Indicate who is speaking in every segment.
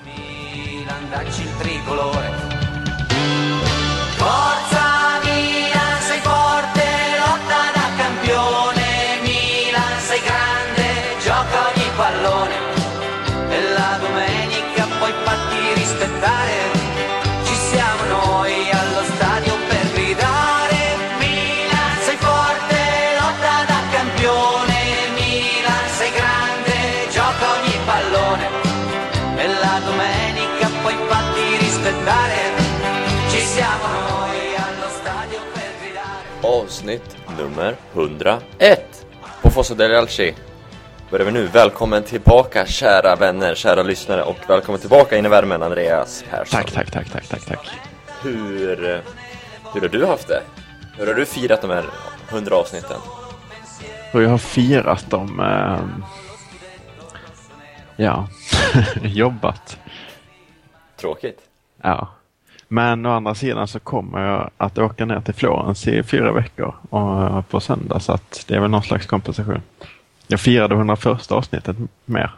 Speaker 1: Milan, dacci il tricolore.
Speaker 2: Avsnitt nummer 101 på Fossa del Alci börjar vi nu. Välkommen tillbaka kära vänner, kära lyssnare och välkommen tillbaka in i värmen Andreas Persson.
Speaker 3: Tack, tack, tack, tack, tack, tack.
Speaker 2: Hur, eh, hur har du haft det? Hur har du firat de här 100 avsnitten?
Speaker 3: Och jag har firat dem. ehm, ja, jobbat.
Speaker 2: Tråkigt.
Speaker 3: Ja. Men å andra sidan så kommer jag att åka ner till Florens i fyra veckor och, på söndag så att det är väl någon slags kompensation. Jag firade 101 avsnittet mer.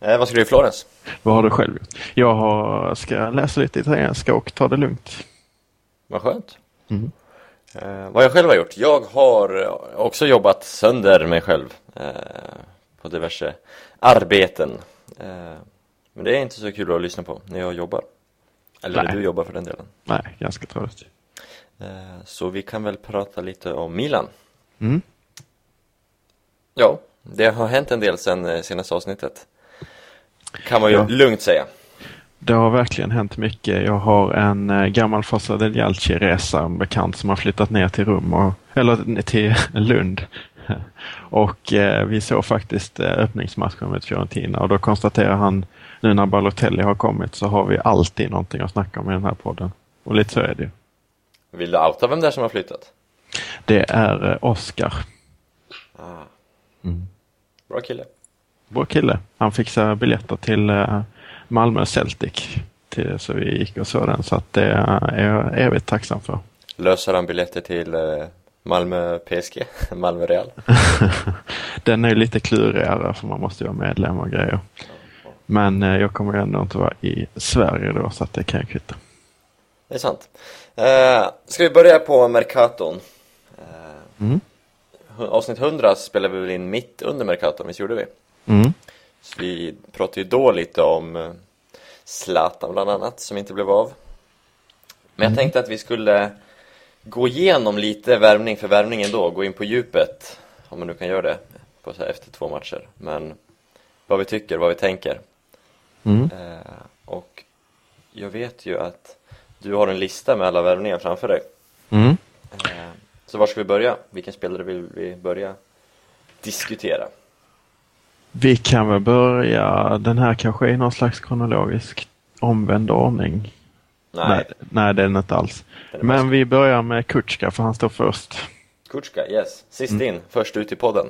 Speaker 2: Eh, vad ska du i Florens?
Speaker 3: Vad har du själv gjort? Jag har, ska läsa lite italienska och ta det lugnt.
Speaker 2: Vad skönt.
Speaker 3: Mm.
Speaker 2: Eh, vad jag själv har gjort? Jag har eh, också jobbat sönder mig själv eh, på diverse arbeten. Eh, men det är inte så kul att lyssna på när jag jobbar. Eller
Speaker 3: Nej.
Speaker 2: du jobbar för den delen.
Speaker 3: Nej, ganska tråkigt.
Speaker 2: Eh, så vi kan väl prata lite om Milan.
Speaker 3: Mm.
Speaker 2: Ja, det har hänt en del sedan eh, senaste avsnittet. Kan man ju
Speaker 3: Ja.
Speaker 2: lugnt säga.
Speaker 3: Det har verkligen hänt mycket. Jag har en eh, gammal Fossa del Jalci-resa, en bekant som har flyttat ner till Rum, och, eller till Lund. Och eh, vi såg faktiskt öppningsmatchen med Fiorentina och då konstaterar han, nu när Balotelli har kommit så har vi alltid någonting att snacka om i den här podden. Och lite så är det ju.
Speaker 2: Vill du outa vem det är som har flyttat?
Speaker 3: Det är eh, Oscar.
Speaker 2: Ah.
Speaker 3: Mm.
Speaker 2: Bra kille.
Speaker 3: Vår kille. Han fixade biljetter till eh, Malmö Celtic. Till, så vi gick och såg den, så att det är jag evigt tacksam för.
Speaker 2: Löser han biljetter till eh, Malmö PSG? Malmö Real?
Speaker 3: Den är ju lite klurigare för man måste ju vara medlem och grejer. Men eh, jag kommer ändå inte vara i Sverige då så att det kan jag kvitta.
Speaker 2: Det är sant. Eh, ska vi börja på Mercaton? Eh,
Speaker 3: Mm.
Speaker 2: Avsnitt 100 spelade vi väl in mitt under Mercaton, visst gjorde vi?
Speaker 3: Mm.
Speaker 2: Så vi pratade ju då lite om eh, Zlatan bland annat, som inte blev av. Men jag tänkte att vi skulle gå igenom lite värvning för värvning ändå, gå in på djupet, om man nu kan göra det på så här efter två matcher. Men vad vi tycker, vad vi tänker.
Speaker 3: Mm.
Speaker 2: Eh, och jag vet ju att du har en lista med alla värvningar framför dig.
Speaker 3: Mm.
Speaker 2: Eh, så var ska vi börja? Vilken spelare vill vi börja diskutera?
Speaker 3: Vi kan väl börja, den här kanske är i någon slags kronologisk omvänd ordning.
Speaker 2: Nej,
Speaker 3: nej det är den inte alls.
Speaker 2: den
Speaker 3: Men vi börjar med Kutjka för han står först.
Speaker 2: Kutjka, yes. Sist
Speaker 3: Mm.
Speaker 2: in, först ut i podden.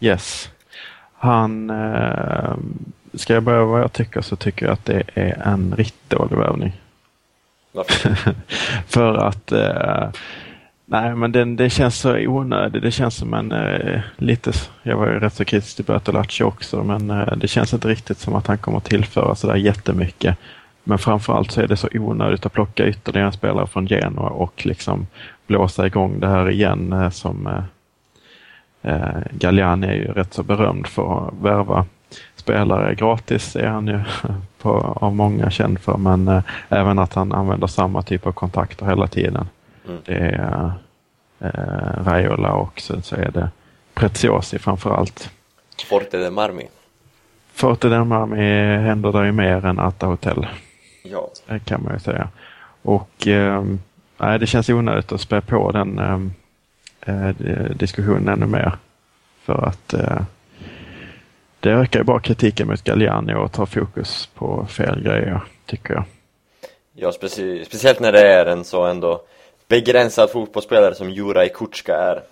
Speaker 3: Yes. Han, eh, ska jag börja vad jag tycker så tycker jag att det är en riktigt dålig värvning. För att eh, Nej men den, det känns så onödigt. Det känns som en eh, lite, jag var ju rätt så kritisk till Bertolacci också men eh, det känns inte riktigt som att han kommer tillföra sådär jättemycket. Men framförallt så är det så onödigt att plocka ytterligare en spelare från Genoa och liksom blåsa igång det här igen eh, som eh, eh, Galliani är ju rätt så berömd för att värva spelare gratis är han ju på, av många känd för men eh, även att han använder samma typ av kontakter hela tiden.
Speaker 2: Mm.
Speaker 3: Det är eh, Raiola och sen så är det Preziosi framför allt.
Speaker 2: Forte de Marmi.
Speaker 3: Forte Marmi händer det ju mer än Atta Hotel,
Speaker 2: Ja,
Speaker 3: eh, kan man ju säga. Och eh, det känns onödigt att spä på den eh, eh, diskussionen ännu mer. För att eh, det ökar ju bara kritiken mot Galliani och tar fokus på fel grejer, tycker jag.
Speaker 2: ja specie- speciellt när det är en så ändå begränsad fotbollsspelare som Juraj Kutjka är.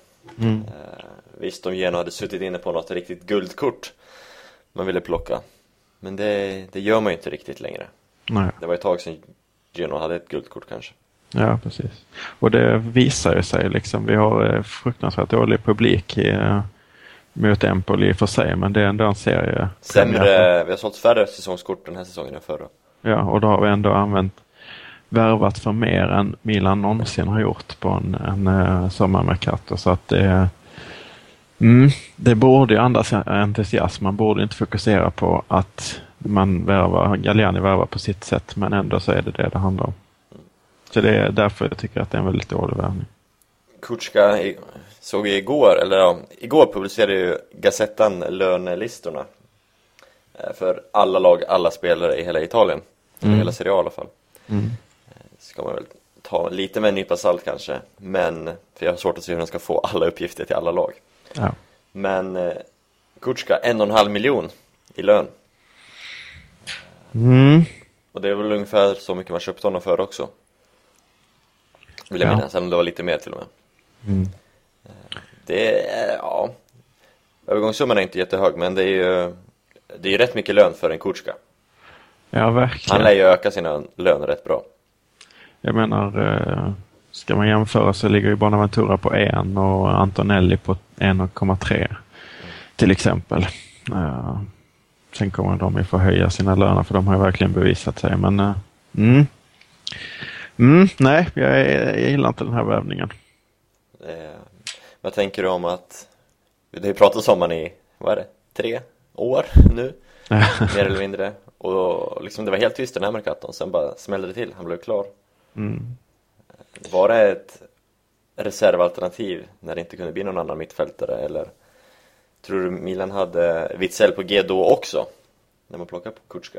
Speaker 3: Mm.
Speaker 2: Eh, visst, om Genoa hade suttit inne på något riktigt guldkort man ville plocka. Men det, det gör man ju inte riktigt längre.
Speaker 3: Nej.
Speaker 2: Det var ett tag sedan Genoa hade ett guldkort kanske.
Speaker 3: Ja, precis. Och det visar ju sig liksom. Vi har eh, fruktansvärt dålig publik i, eh, mot Empoli i och för sig, men det är ändå en serie.
Speaker 2: Sämre, vi har sålt färre säsongskort den här säsongen än förra.
Speaker 3: Ja, och då har vi ändå använt värvat för mer än Milan någonsin har gjort på en, en uh, sommarmercato. Så att det, mm, det borde ju andas entusiasm. Man borde inte fokusera på att man värvar, Galliani värvar på sitt sätt, men ändå så är det det det handlar om. Så det är därför jag tycker att det är en väldigt dålig värvning.
Speaker 2: Kutska såg vi igår, eller ja, igår publicerade ju Gazettan lönelistorna eh, för alla lag, alla spelare i hela Italien, mm. hela Serie A i alla fall. Mm. Eh, ska man väl ta lite med en nypa salt kanske, men för jag har svårt att se hur de ska få alla uppgifter till alla lag.
Speaker 3: Ja.
Speaker 2: Men eh, Kutska, en och en halv miljon i lön.
Speaker 3: Mm.
Speaker 2: Och det är väl ungefär så mycket man köpte honom för också. Vill jag ja. minnas, eller det var lite mer till och med.
Speaker 3: Mm.
Speaker 2: Det är, ja. Övergångssumman är inte jättehög men det är ju Det är ju rätt mycket lön för en Kutska
Speaker 3: Ja verkligen.
Speaker 2: Han lär ju öka sina löner rätt bra.
Speaker 3: Jag menar eh, Ska man jämföra så ligger ju Bonaventura på 1 och Antonelli på 1,3 Till exempel. Uh, Sen kommer de ju få höja sina löner för de har ju verkligen bevisat sig men uh, mm. Mm, nej, jag, jag gillar inte den här värvningen.
Speaker 2: Vad tänker du om att det har ju pratats om han i, vad är det, tre år nu? mer eller mindre. Och liksom det var helt tyst den här Mercaton, sen bara smällde det till, han blev klar.
Speaker 3: Mm.
Speaker 2: Var det ett reservalternativ när det inte kunde bli någon annan mittfältare eller tror du Milan hade Witzell på G då också? När man plockar på Kutska?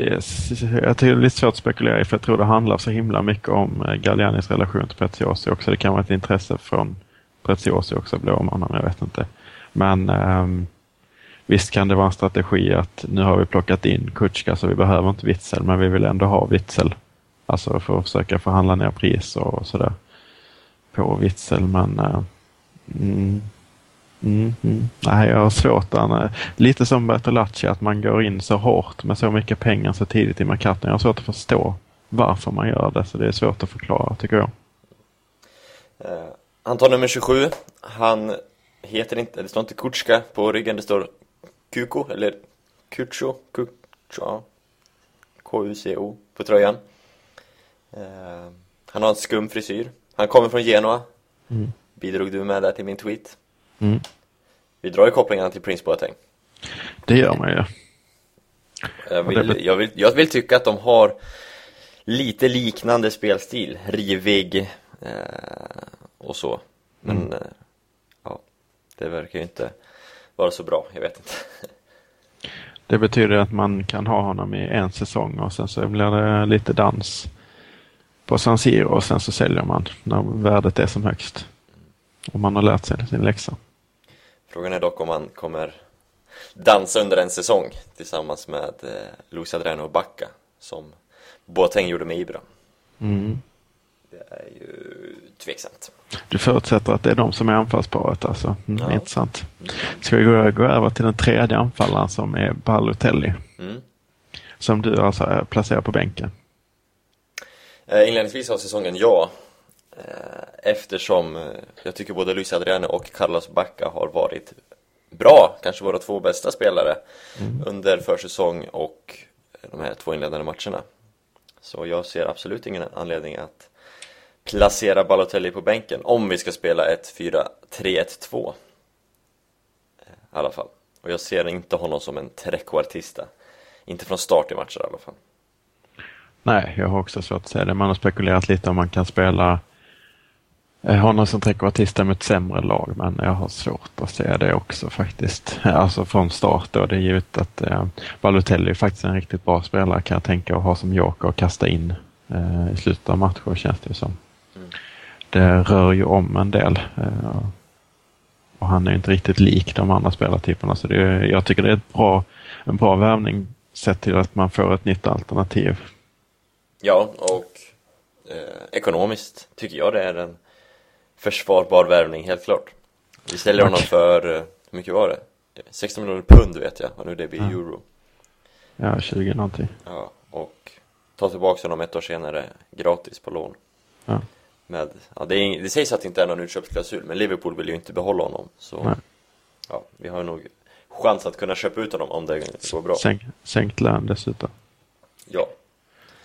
Speaker 3: Det är, jag tycker det är lite svårt att spekulera i för jag tror det handlar så himla mycket om eh, Gallianis relation till Preziosi också. Det kan vara ett intresse från Preziosi också att bli honom, jag vet inte. Men um, visst kan det vara en strategi att nu har vi plockat in Kutschka så vi behöver inte Witzel men vi vill ändå ha Witzel. Alltså för att försöka förhandla ner pris och sådär på Witzel men uh, mm, Mm, mm. Nej, jag har svårt där. Lite som Bertolacci, att man går in så hårt med så mycket pengar så tidigt i markaten. Jag har svårt att förstå varför man gör det, så det är svårt att förklara tycker jag.
Speaker 2: Han tar nummer 27. Han heter inte, det står inte Kutska på ryggen, det står Kuko, eller Kucho, Kucho, K-U-C-O på tröjan. Uh, han har en skum frisyr. Han kommer från Genoa.
Speaker 3: Mm.
Speaker 2: Bidrog du med där till min tweet?
Speaker 3: Mm.
Speaker 2: Vi drar ju kopplingarna till Prince Boateng.
Speaker 3: Det gör man ju.
Speaker 2: Jag vill, jag, vill, jag vill tycka att de har lite liknande spelstil, rivig eh, och så. Men mm. eh, ja, det verkar ju inte vara så bra, jag vet inte.
Speaker 3: Det betyder att man kan ha honom i en säsong och sen så blir det lite dans på San Siro och sen så säljer man när värdet är som högst. Om man har lärt sig sin läxa.
Speaker 2: Frågan är dock om han kommer dansa under en säsong tillsammans med eh, Luis Adriano och Bacca som Boateng gjorde med Ibra.
Speaker 3: Mm.
Speaker 2: Det är ju tveksamt.
Speaker 3: Du förutsätter att det är de som är anfallsparet alltså? Mm, ja. Intressant. Ska vi gå, gå över till den tredje anfallaren som är Balotelli?
Speaker 2: Mm.
Speaker 3: Som du alltså placerar på bänken?
Speaker 2: Eh, inledningsvis av säsongen, ja. Eh, eftersom eh, jag tycker både Luis Adriano och Carlos Bacca har varit bra, kanske våra två bästa spelare mm. under försäsong och de här två inledande matcherna. Så jag ser absolut ingen anledning att placera Balotelli på bänken om vi ska spela ett 4-3-1-2 eh, i alla fall. Och jag ser inte honom som en trekvartista. Inte från start i matcher i alla fall.
Speaker 3: Nej, jag har också svårt att säga det. Man har spekulerat lite om man kan spela honom som trekvartista med ett sämre lag, men jag har svårt att se det också faktiskt. Alltså från start då, det är givet att eh, Balotelli är faktiskt en riktigt bra spelare kan jag tänka och ha som joker och kasta in eh, i slutet av matcher känns det som. Mm. Det rör ju om en del. Eh, och han är inte riktigt lik de andra spelartyperna så det, jag tycker det är ett bra, en bra värvning sett till att man får ett nytt alternativ.
Speaker 2: Ja, och eh, ekonomiskt tycker jag det är en försvarbar värvning, helt klart. Vi säljer honom för, eh, hur mycket var det? 16 miljoner pund vet jag, och nu det blir ja. euro.
Speaker 3: Ja, 20 någonting.
Speaker 2: Ja, och ta tillbaka honom ett år senare gratis på lån.
Speaker 3: Ja.
Speaker 2: Med, ja, det, är, det sägs att det inte är någon utköpsklausul, men Liverpool vill ju inte behålla honom. Så
Speaker 3: Nej.
Speaker 2: ja, vi har nog chans att kunna köpa ut honom om det går bra.
Speaker 3: Sänk, sänkt lön dessutom.
Speaker 2: Ja.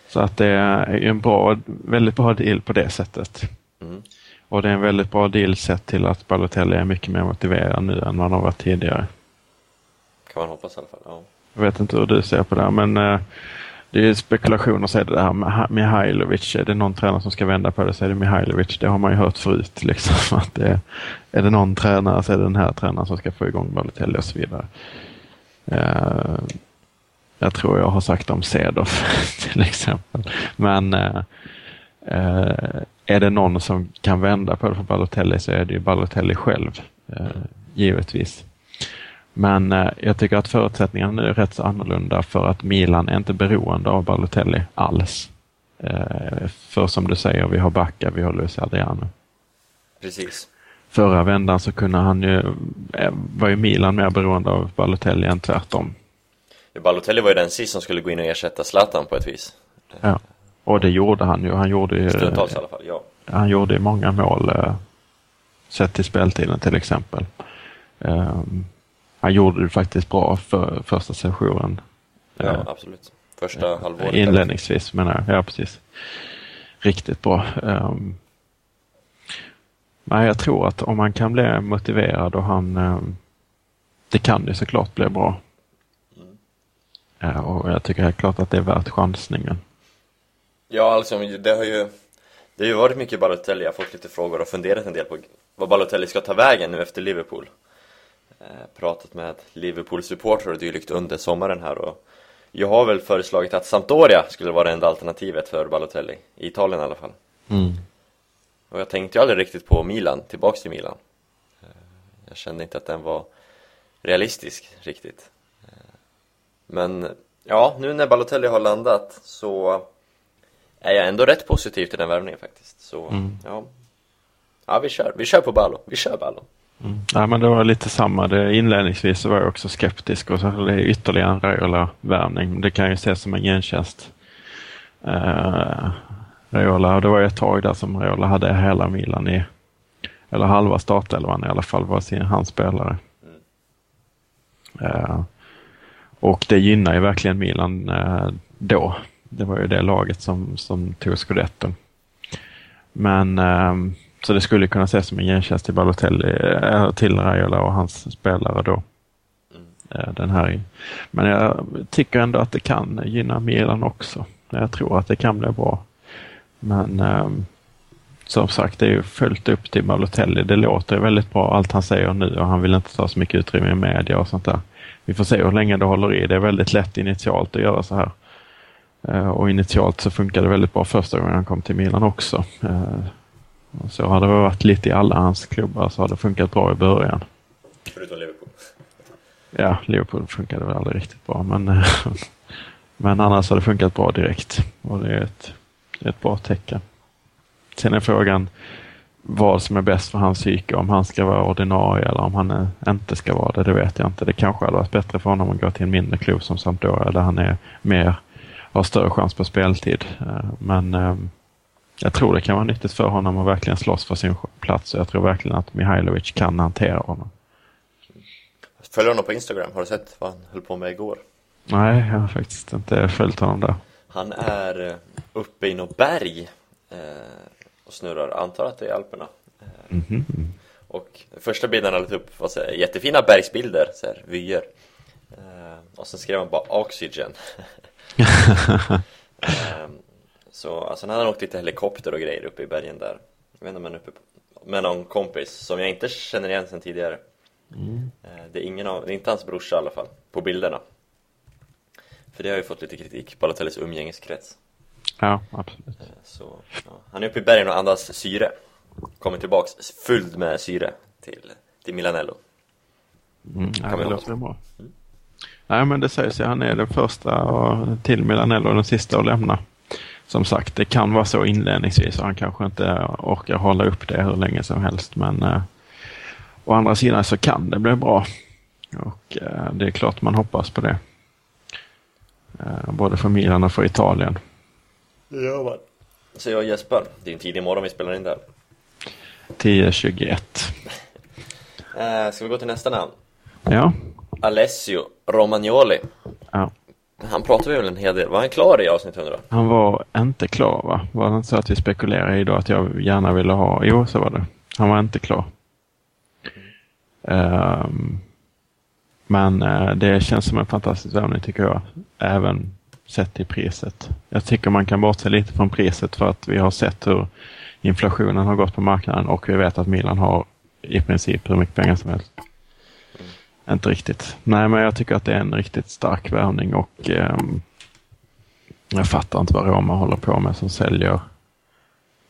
Speaker 3: Så att det är en bra, väldigt bra deal på det sättet.
Speaker 2: Mm.
Speaker 3: Och det är en väldigt bra deal sett till att Balotelli är mycket mer motiverad nu än han har varit tidigare.
Speaker 2: Kan man hoppas i alla fall. Ja.
Speaker 3: Jag vet inte hur du ser på det, men eh, det är spekulationer är det här med Mihailovic. Är det någon tränare som ska vända på det så är det Mihailovic. Det har man ju hört förut. Liksom, att det, är det någon tränare så är det den här tränaren som ska få igång Balotelli och så vidare. Uh, jag tror jag har sagt om Cedorf till exempel. Men uh, uh, är det någon som kan vända på det för Balotelli så är det ju Balotelli själv. givetvis. Men eh, jag tycker att förutsättningarna nu är rätt så annorlunda för att Milan är inte beroende av Balotelli alls. Eh, för som du säger, vi har Bacca, vi har Luis Adriano.
Speaker 2: Precis.
Speaker 3: Förra vändan så kunde han ju, eh, var ju Milan mer beroende av Balotelli än tvärtom.
Speaker 2: Balotelli var ju den sist som skulle gå in och ersätta Zlatan på ett vis.
Speaker 3: Ja, och det gjorde han ju. Han gjorde ju,
Speaker 2: Stundtals i alla fall, ja.
Speaker 3: Han gjorde många mål sett till speltiden till exempel. Um, han gjorde det faktiskt bra för första sessionen.
Speaker 2: Ja, eh, absolut. Första
Speaker 3: eh,
Speaker 2: halvåret.
Speaker 3: Inledningsvis menar jag. Ja, precis. Riktigt bra. Um, nej, jag tror att om man kan bli motiverad och han... Um, det kan ju såklart bli bra. Mm. Och jag tycker helt klart att det är värt chansningen.
Speaker 2: Ja, alltså det har ju... Det har ju varit mycket Balotelli, jag har fått lite frågor och funderat en del på vad Balotelli ska ta vägen nu efter Liverpool. Eh, pratat med Liverpool-supportrar och dylikt under sommaren här och jag har väl föreslagit att Sampdoria skulle vara det enda alternativet för Balotelli, i Italien i alla fall.
Speaker 3: Mm.
Speaker 2: Och jag tänkte ju aldrig riktigt på Milan, tillbaks till Milan. Eh, jag kände inte att den var realistisk riktigt. Eh, men ja, nu när Balotelli har landat så är jag ändå rätt positiv till den värvningen faktiskt. Så mm. ja, ja vi kör, vi kör på Balo, vi kör Balo.
Speaker 3: Mm. Ja, men det var lite samma. Det, inledningsvis så var jag också skeptisk och så det är ytterligare en Raiola-värvning. Det kan ju ses som en gentjänst. Uh, Raiola, och det var ju ett tag där som Raiola hade hela Milan i, eller halva startelvan i alla fall, var sin hans spelare. Uh, och det gynnar ju verkligen Milan uh, då. Det var ju det laget som, som tog scudetton. Men ehm, så det skulle kunna ses som en gentjänst till Balotelli, äh, till Raiola och hans spelare då. Mm. Den här. Men jag tycker ändå att det kan gynna Milan också. Jag tror att det kan bli bra. Men ähm, som sagt, det är ju följt upp till Balotelli. Det låter väldigt bra allt han säger nu och han vill inte ta så mycket utrymme i media och sånt där. Vi får se hur länge det håller i. Det är väldigt lätt initialt att göra så här. Och initialt så funkade det väldigt bra första gången han kom till Milan också. Så har det varit lite i alla hans klubbar så har det funkat bra i början.
Speaker 2: Förutom Liverpool?
Speaker 3: Ja, Liverpool funkade väl aldrig riktigt bra men, men annars har det funkat bra direkt och det är ett, ett bra tecken. Sen är frågan vad som är bäst för hans psyke, om han ska vara ordinarie eller om han inte ska vara det, det vet jag inte. Det kanske hade varit bättre för honom att gå till en mindre klubb som Sampdoria där han är mer, har större chans på speltid. Eh, men ehm, jag tror det kan vara nyttigt för honom att verkligen slåss för sin plats. Jag tror verkligen att Mihailovic kan hantera honom.
Speaker 2: Följer honom på Instagram? Har du sett vad han höll på med igår?
Speaker 3: Nej, jag har faktiskt inte följt honom där.
Speaker 2: Han är eh, uppe i något berg eh, och snurrar, antar att det är Alperna.
Speaker 3: Mm -hmm.
Speaker 2: Och första bilden han lagt upp var så här, jättefina bergsbilder, så här, vyer. och sen skrev han bara Oxygen. Så alltså, han hade åkt lite helikopter och grejer uppe i bergen där Jag vet inte om han uppe på, med någon kompis som jag inte känner igen sedan tidigare.
Speaker 3: Mm.
Speaker 2: Eh, det, är ingen av, det är inte hans brorsa i alla fall, på bilderna. För det har ju fått lite kritik, Balotellis umgängeskrets.
Speaker 3: Ja, absolut. Eh,
Speaker 2: Så, ja. Han är uppe i bergen och andas syre. Kommer tillbaks fylld med syre till, till Milanello.
Speaker 3: Mm, ja, det låter bra. Mm. Nej men det sägs ju, han är den första till Milanello och den sista att lämna som sagt, det kan vara så inledningsvis och han kanske inte orkar hålla upp det hur länge som helst. Men eh, å andra sidan så kan det bli bra. Och eh, det är klart man hoppas på det. Eh, både för Milan och för Italien.
Speaker 2: Det gör man. Så jag Jesper, det är en tidig morgon vi spelar in där.
Speaker 3: 10.21.
Speaker 2: eh, ska vi gå till nästa namn?
Speaker 3: Ja.
Speaker 2: Alessio Romagnoli.
Speaker 3: ja.
Speaker 2: Han pratade väl en hel del. Var han klar i avsnitt 100?
Speaker 3: Han var inte klar va? Var det inte så att vi spekulerade idag att jag gärna ville ha? Jo, så var det. Han var inte klar. Ehm, men eh, det känns som en fantastisk värvning tycker jag. Även sett till priset. Jag tycker man kan bortse lite från priset för att vi har sett hur inflationen har gått på marknaden och vi vet att Milan har i princip hur mycket pengar som helst. Inte riktigt. Nej, men jag tycker att det är en riktigt stark värvning och eh, jag fattar inte vad Roma håller på med som säljer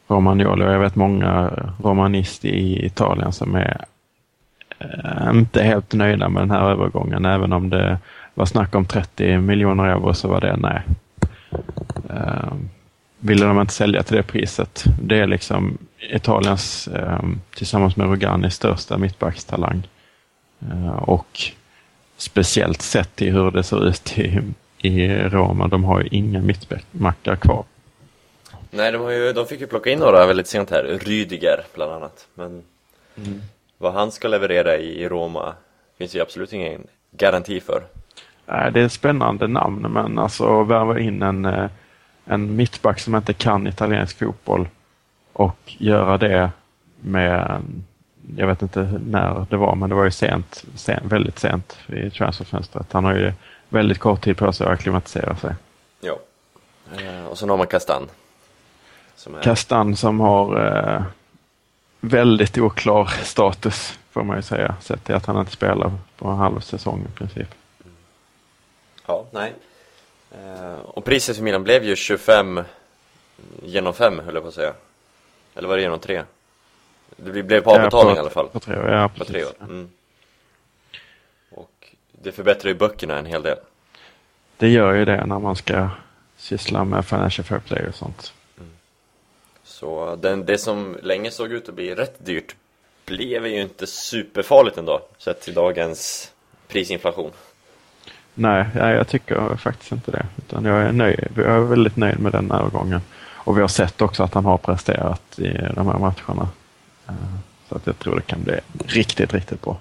Speaker 3: Romagnoli jag vet många romanister i Italien som är eh, inte helt nöjda med den här övergången. Även om det var snack om 30 miljoner euro så var det nej. Eh, ville de inte sälja till det priset. Det är liksom Italiens eh, tillsammans med Rogani, största mittbackstalang. Eh, och speciellt sett till hur det ser ut i, i Roma. De har ju inga mittbackar kvar.
Speaker 2: Nej, de, har ju, de fick ju plocka in några väldigt sent här. Rydiger bland annat. Men vad han ska leverera i, Roma finns ju absolut ingen garanti för.
Speaker 3: Nej, det är spännande namn, men alltså värva in en, eh, en mittback som inte kan italiensk fotboll och göra det med, jag vet inte när det var, men det var ju sent, sent väldigt sent i transferfönstret. Han har ju väldigt kort tid på sig att acklimatisera sig.
Speaker 2: Ja. Eh, och sen har man Kastan. Som är,
Speaker 3: Kastan som har eh, väldigt oklar status, får man ju säga, sett till att han inte spelar på en halv säsong i princip.
Speaker 2: Ja, nej. Eh, och priset för Milan blev ju 25 genom 5 höll jag på att säga. Eller var det genom 3? Det blev på avbetalning
Speaker 3: Ja,
Speaker 2: i alla fall.
Speaker 3: På tre år, ja,
Speaker 2: På tre år. Mm. Och det förbättrar ju böckerna en hel del.
Speaker 3: Det gör ju det när man ska syssla med Financial Fair Play och sånt.
Speaker 2: Så den, det som länge såg ut att bli rätt dyrt blev ju inte superfarligt ändå, sett till dagens prisinflation.
Speaker 3: Nej, ja, jag tycker faktiskt inte det. Utan jag är nöjd. Jag är väldigt nöjd med den övergången. Och vi har sett också att han har presterat i de här matcherna. Så att jag tror det kan bli riktigt, riktigt bra.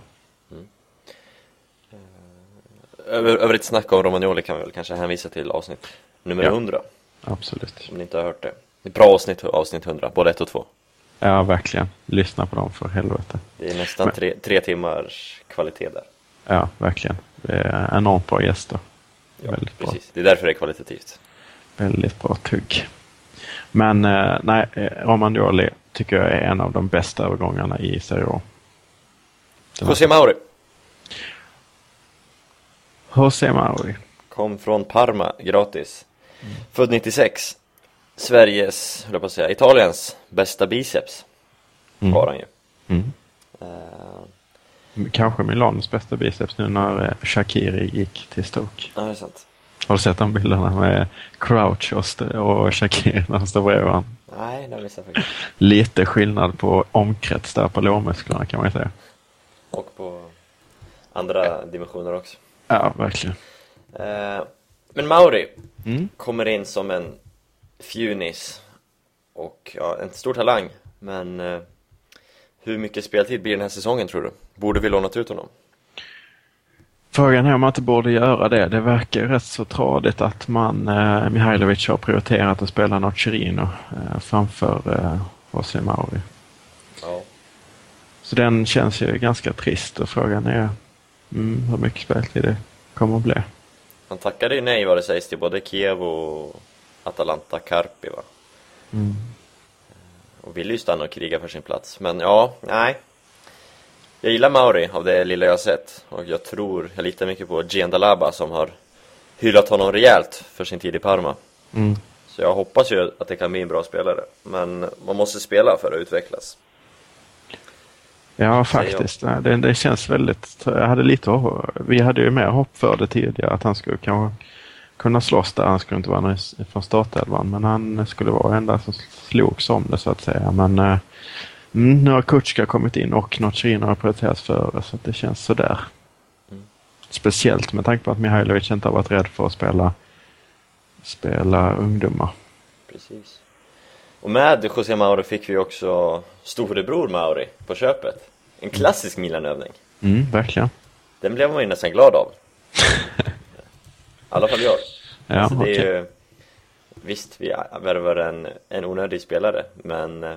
Speaker 2: Över, övrigt snack om Romagnoli kan vi väl kanske hänvisa till avsnitt nummer
Speaker 3: Ja.
Speaker 2: 100,
Speaker 3: Absolut.
Speaker 2: om ni inte har hört det. Det är ett bra avsnitt, avsnitt 100, både 1 och 2.
Speaker 3: Ja, verkligen. Lyssna på dem för helvete.
Speaker 2: Det är nästan
Speaker 3: Men-
Speaker 2: tre, tre timmars kvalitet där.
Speaker 3: Ja, verkligen. Det är enormt bra gäster.
Speaker 2: Ja,
Speaker 3: Väldigt bra.
Speaker 2: precis. Det är därför det är kvalitativt.
Speaker 3: Väldigt bra tugg. Men eh, nej, eh, Romagnoli tycker jag är en av de bästa övergångarna i Serie A.
Speaker 2: José Mauri
Speaker 3: José Mauri.
Speaker 2: kom från Parma gratis. Född 96. Sveriges, höll jag på att säga, Italiens bästa biceps
Speaker 3: Mm.
Speaker 2: har han ju.
Speaker 3: Mm.
Speaker 2: Eh,
Speaker 3: Kanske Milanos bästa biceps nu när eh, Shakiri gick till Stoke.
Speaker 2: ja, det är sant.
Speaker 3: Har du sett de bilderna med Crouch och, Shakiri när de står bredvid varandra?
Speaker 2: Nej, det har jag faktiskt.
Speaker 3: Lite skillnad på omkrets där på lårmusklerna kan man ju säga.
Speaker 2: Och på andra dimensioner också.
Speaker 3: Ja, verkligen.
Speaker 2: Eh, men Mauri
Speaker 3: Mm.
Speaker 2: kommer in som en fjunis och ja, en stor talang. Men eh, hur mycket speltid blir den här säsongen tror du? Borde vi lånat ut honom?
Speaker 3: Frågan är om man inte borde göra det. Det verkar rätt så tradigt att man, eh, Mihailovic har prioriterat att spela Nocerino eh, framför eh, José Mauri.
Speaker 2: Ja.
Speaker 3: Så den känns ju ganska trist och frågan är mm, hur mycket speltid det kommer att bli.
Speaker 2: Han tackade ju nej vad det sägs till både Kiev och Atalanta Carpi va?
Speaker 3: Mm.
Speaker 2: Och ville ju stanna och kriga för sin plats. Men ja, nej. Jag gillar Mauri av det lilla jag har sett. Och jag tror, jag litar mycket på Giandalaba som har hyllat honom rejält för sin tid i Parma.
Speaker 3: Mm.
Speaker 2: Så jag hoppas ju att det kan bli en bra spelare. Men man måste spela för att utvecklas.
Speaker 3: Ja, faktiskt. Nej, Det, det känns väldigt... Jag hade lite Vi hade ju mer hopp för det tidigare, att han skulle kanske kunna slåss där. Han skulle inte vara från startelvan, men han skulle vara den enda som slogs om det så att säga. Men eh, mm, nu har Kutjka kommit in och Nocerino har prioriterats före, så det känns sådär. Speciellt med tanke på att Mihailovic inte har varit rädd för att spela, spela ungdomar.
Speaker 2: Precis. Och med José Mauri fick vi också storebror Mauri på köpet. En klassisk Milan-övning.
Speaker 3: Mm, verkligen.
Speaker 2: Den blev man ju nästan glad av. I alla fall jag.
Speaker 3: Ja,
Speaker 2: alltså, är ju, visst, vi värvar en, en onödig spelare, men eh,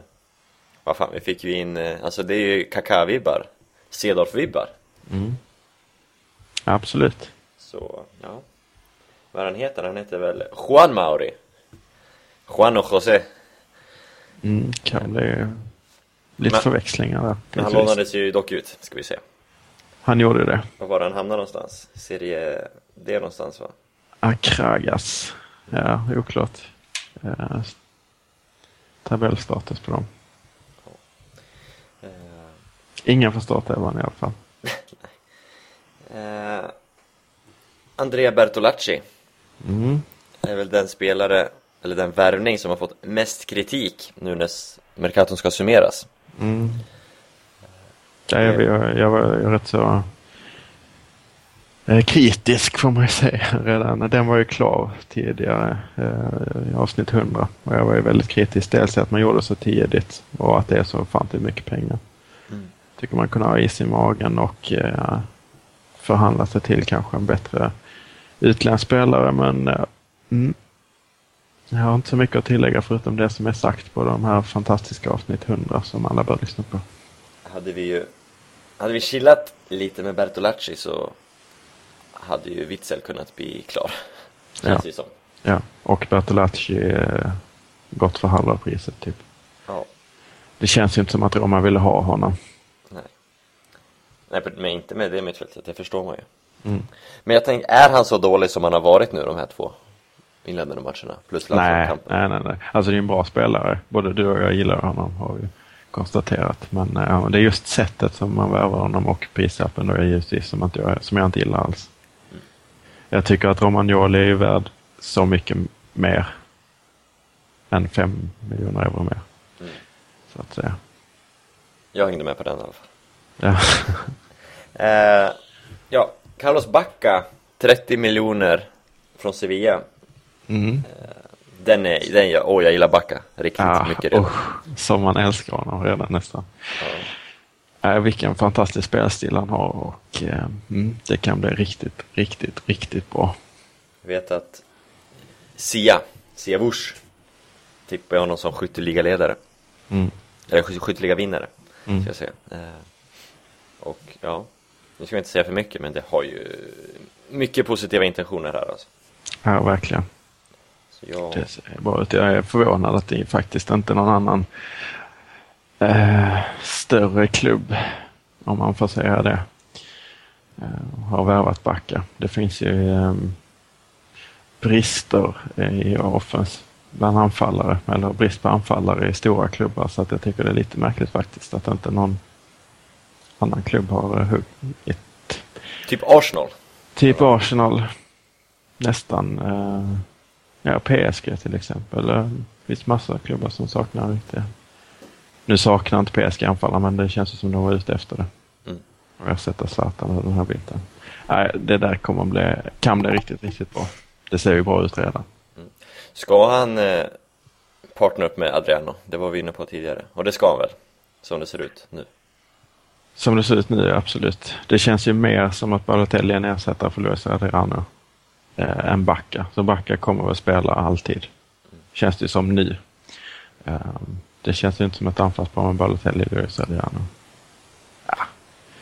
Speaker 2: vad fan, vi fick ju in, eh, alltså det är ju Kaká-vibbar, Cedorf-vibbar.
Speaker 3: Mm. Absolut.
Speaker 2: Så, ja. Vad han heter? Han heter väl Juan Mauri? Juan och José.
Speaker 3: Mm, kan bli lite
Speaker 2: Men-
Speaker 3: förväxlingar där.
Speaker 2: Men han lånades ju dock ut, ska vi se.
Speaker 3: Han gjorde det.
Speaker 2: Var var han hamnade någonstans? Serie D någonstans va?
Speaker 3: Akragas. Ja, oklart. Eh, tabellstatus på dem. Ingen får starta elvan i alla fall.
Speaker 2: eh, Andrea Bertolacci
Speaker 3: Mm.
Speaker 2: är väl den spelare, eller den värvning som har fått mest kritik nu när Mercaton ska summeras.
Speaker 3: Mm. Ja, jag, jag, jag var rätt så eh, kritisk får man ju säga redan. Den var ju klar tidigare eh, i avsnitt 100. Och jag var ju väldigt kritisk dels till att man gjorde så tidigt och att det är så ofantligt mycket pengar. Tycker man kunde ha is i magen och eh, förhandla sig till kanske en bättre utländsk spelare men eh, mm. jag har inte så mycket att tillägga förutom det som är sagt på de här fantastiska avsnitt 100 som alla bör lyssna på.
Speaker 2: Hade vi ju, hade vi chillat lite med Bertolacci så hade ju Witzel kunnat bli klar. Känns
Speaker 3: Ja.
Speaker 2: det som.
Speaker 3: Ja, och Bertolacci eh, gått för halva priset typ.
Speaker 2: Ja.
Speaker 3: Det känns ju inte som att Roma ville ha honom.
Speaker 2: Nej. Men inte med det mittfältet, det förstår man ju.
Speaker 3: Mm.
Speaker 2: Men jag tänkte, är han så dålig som han har varit nu de här två inledande matcherna? Plus
Speaker 3: Nej, nej, nej, nej. Alltså det är en bra spelare. Både du och jag gillar honom har vi konstaterat. Men eh, det är just sättet som man värvar honom och prislappen då är givetvis som, inte jag, som jag inte gillar alls. Jag tycker att Romagnoli är värd så mycket mer än 5 miljoner euro mer.
Speaker 2: Mm.
Speaker 3: Så att säga.
Speaker 2: Jag hängde med på den i alla fall.
Speaker 3: Ja.
Speaker 2: Eh, ja, Carlos Bacca, 30 miljoner från Sevilla.
Speaker 3: Mm.
Speaker 2: Den är, den jag, åh jag gillar Bacca riktigt
Speaker 3: Ja,
Speaker 2: mycket redan.
Speaker 3: usch, som man älskar honom redan nästan.
Speaker 2: Ja.
Speaker 3: Äh, vilken fantastisk spelstil han har och eh, mm, det kan bli riktigt, riktigt, riktigt bra.
Speaker 2: Jag vet att Sia, Sia Wush, tippar jag honom som skytteligaledare.
Speaker 3: Mm.
Speaker 2: Eller sky- skytteligavinnare,
Speaker 3: Mm.
Speaker 2: ska jag säga. Eh, och ja, nu ska jag inte säga för mycket, men det har ju mycket positiva intentioner här alltså.
Speaker 3: Ja, verkligen.
Speaker 2: Så jag,
Speaker 3: Det ser bra ut. Jag är förvånad att det faktiskt inte är någon annan eh, större klubb, om man får säga det, eh, har värvat backa. Det finns ju eh, brister i offens bland anfallare, eller brist på anfallare i stora klubbar, så att jag tycker det är lite märkligt faktiskt att inte någon annan klubb har eh, huggit
Speaker 2: typ Arsenal.
Speaker 3: Typ Arsenal. Nästan. Eh, ja, PSG till exempel. Eh, Det finns massa klubbar som saknar riktiga. Nu saknar inte PSG anfallare men det känns som de var ute efter det.
Speaker 2: Mm.
Speaker 3: Och jag sätter Zlatan och den här biten. Nej, det där kommer bli, kan bli riktigt, riktigt bra. Det ser ju bra ut redan.
Speaker 2: Ska han eh, partner upp med Adriano? Det var vi inne på tidigare. Och det ska han väl? Som det ser ut nu.
Speaker 3: Som det ser ut nu, absolut. Det känns ju mer som att Balotelli är en ersättare för Luis Adriano eh, än Backa. Så Backa kommer väl spela alltid. Känns det som nu. Eh, det känns ju inte som ett anfallspar med Balotelli och Luis Adriano.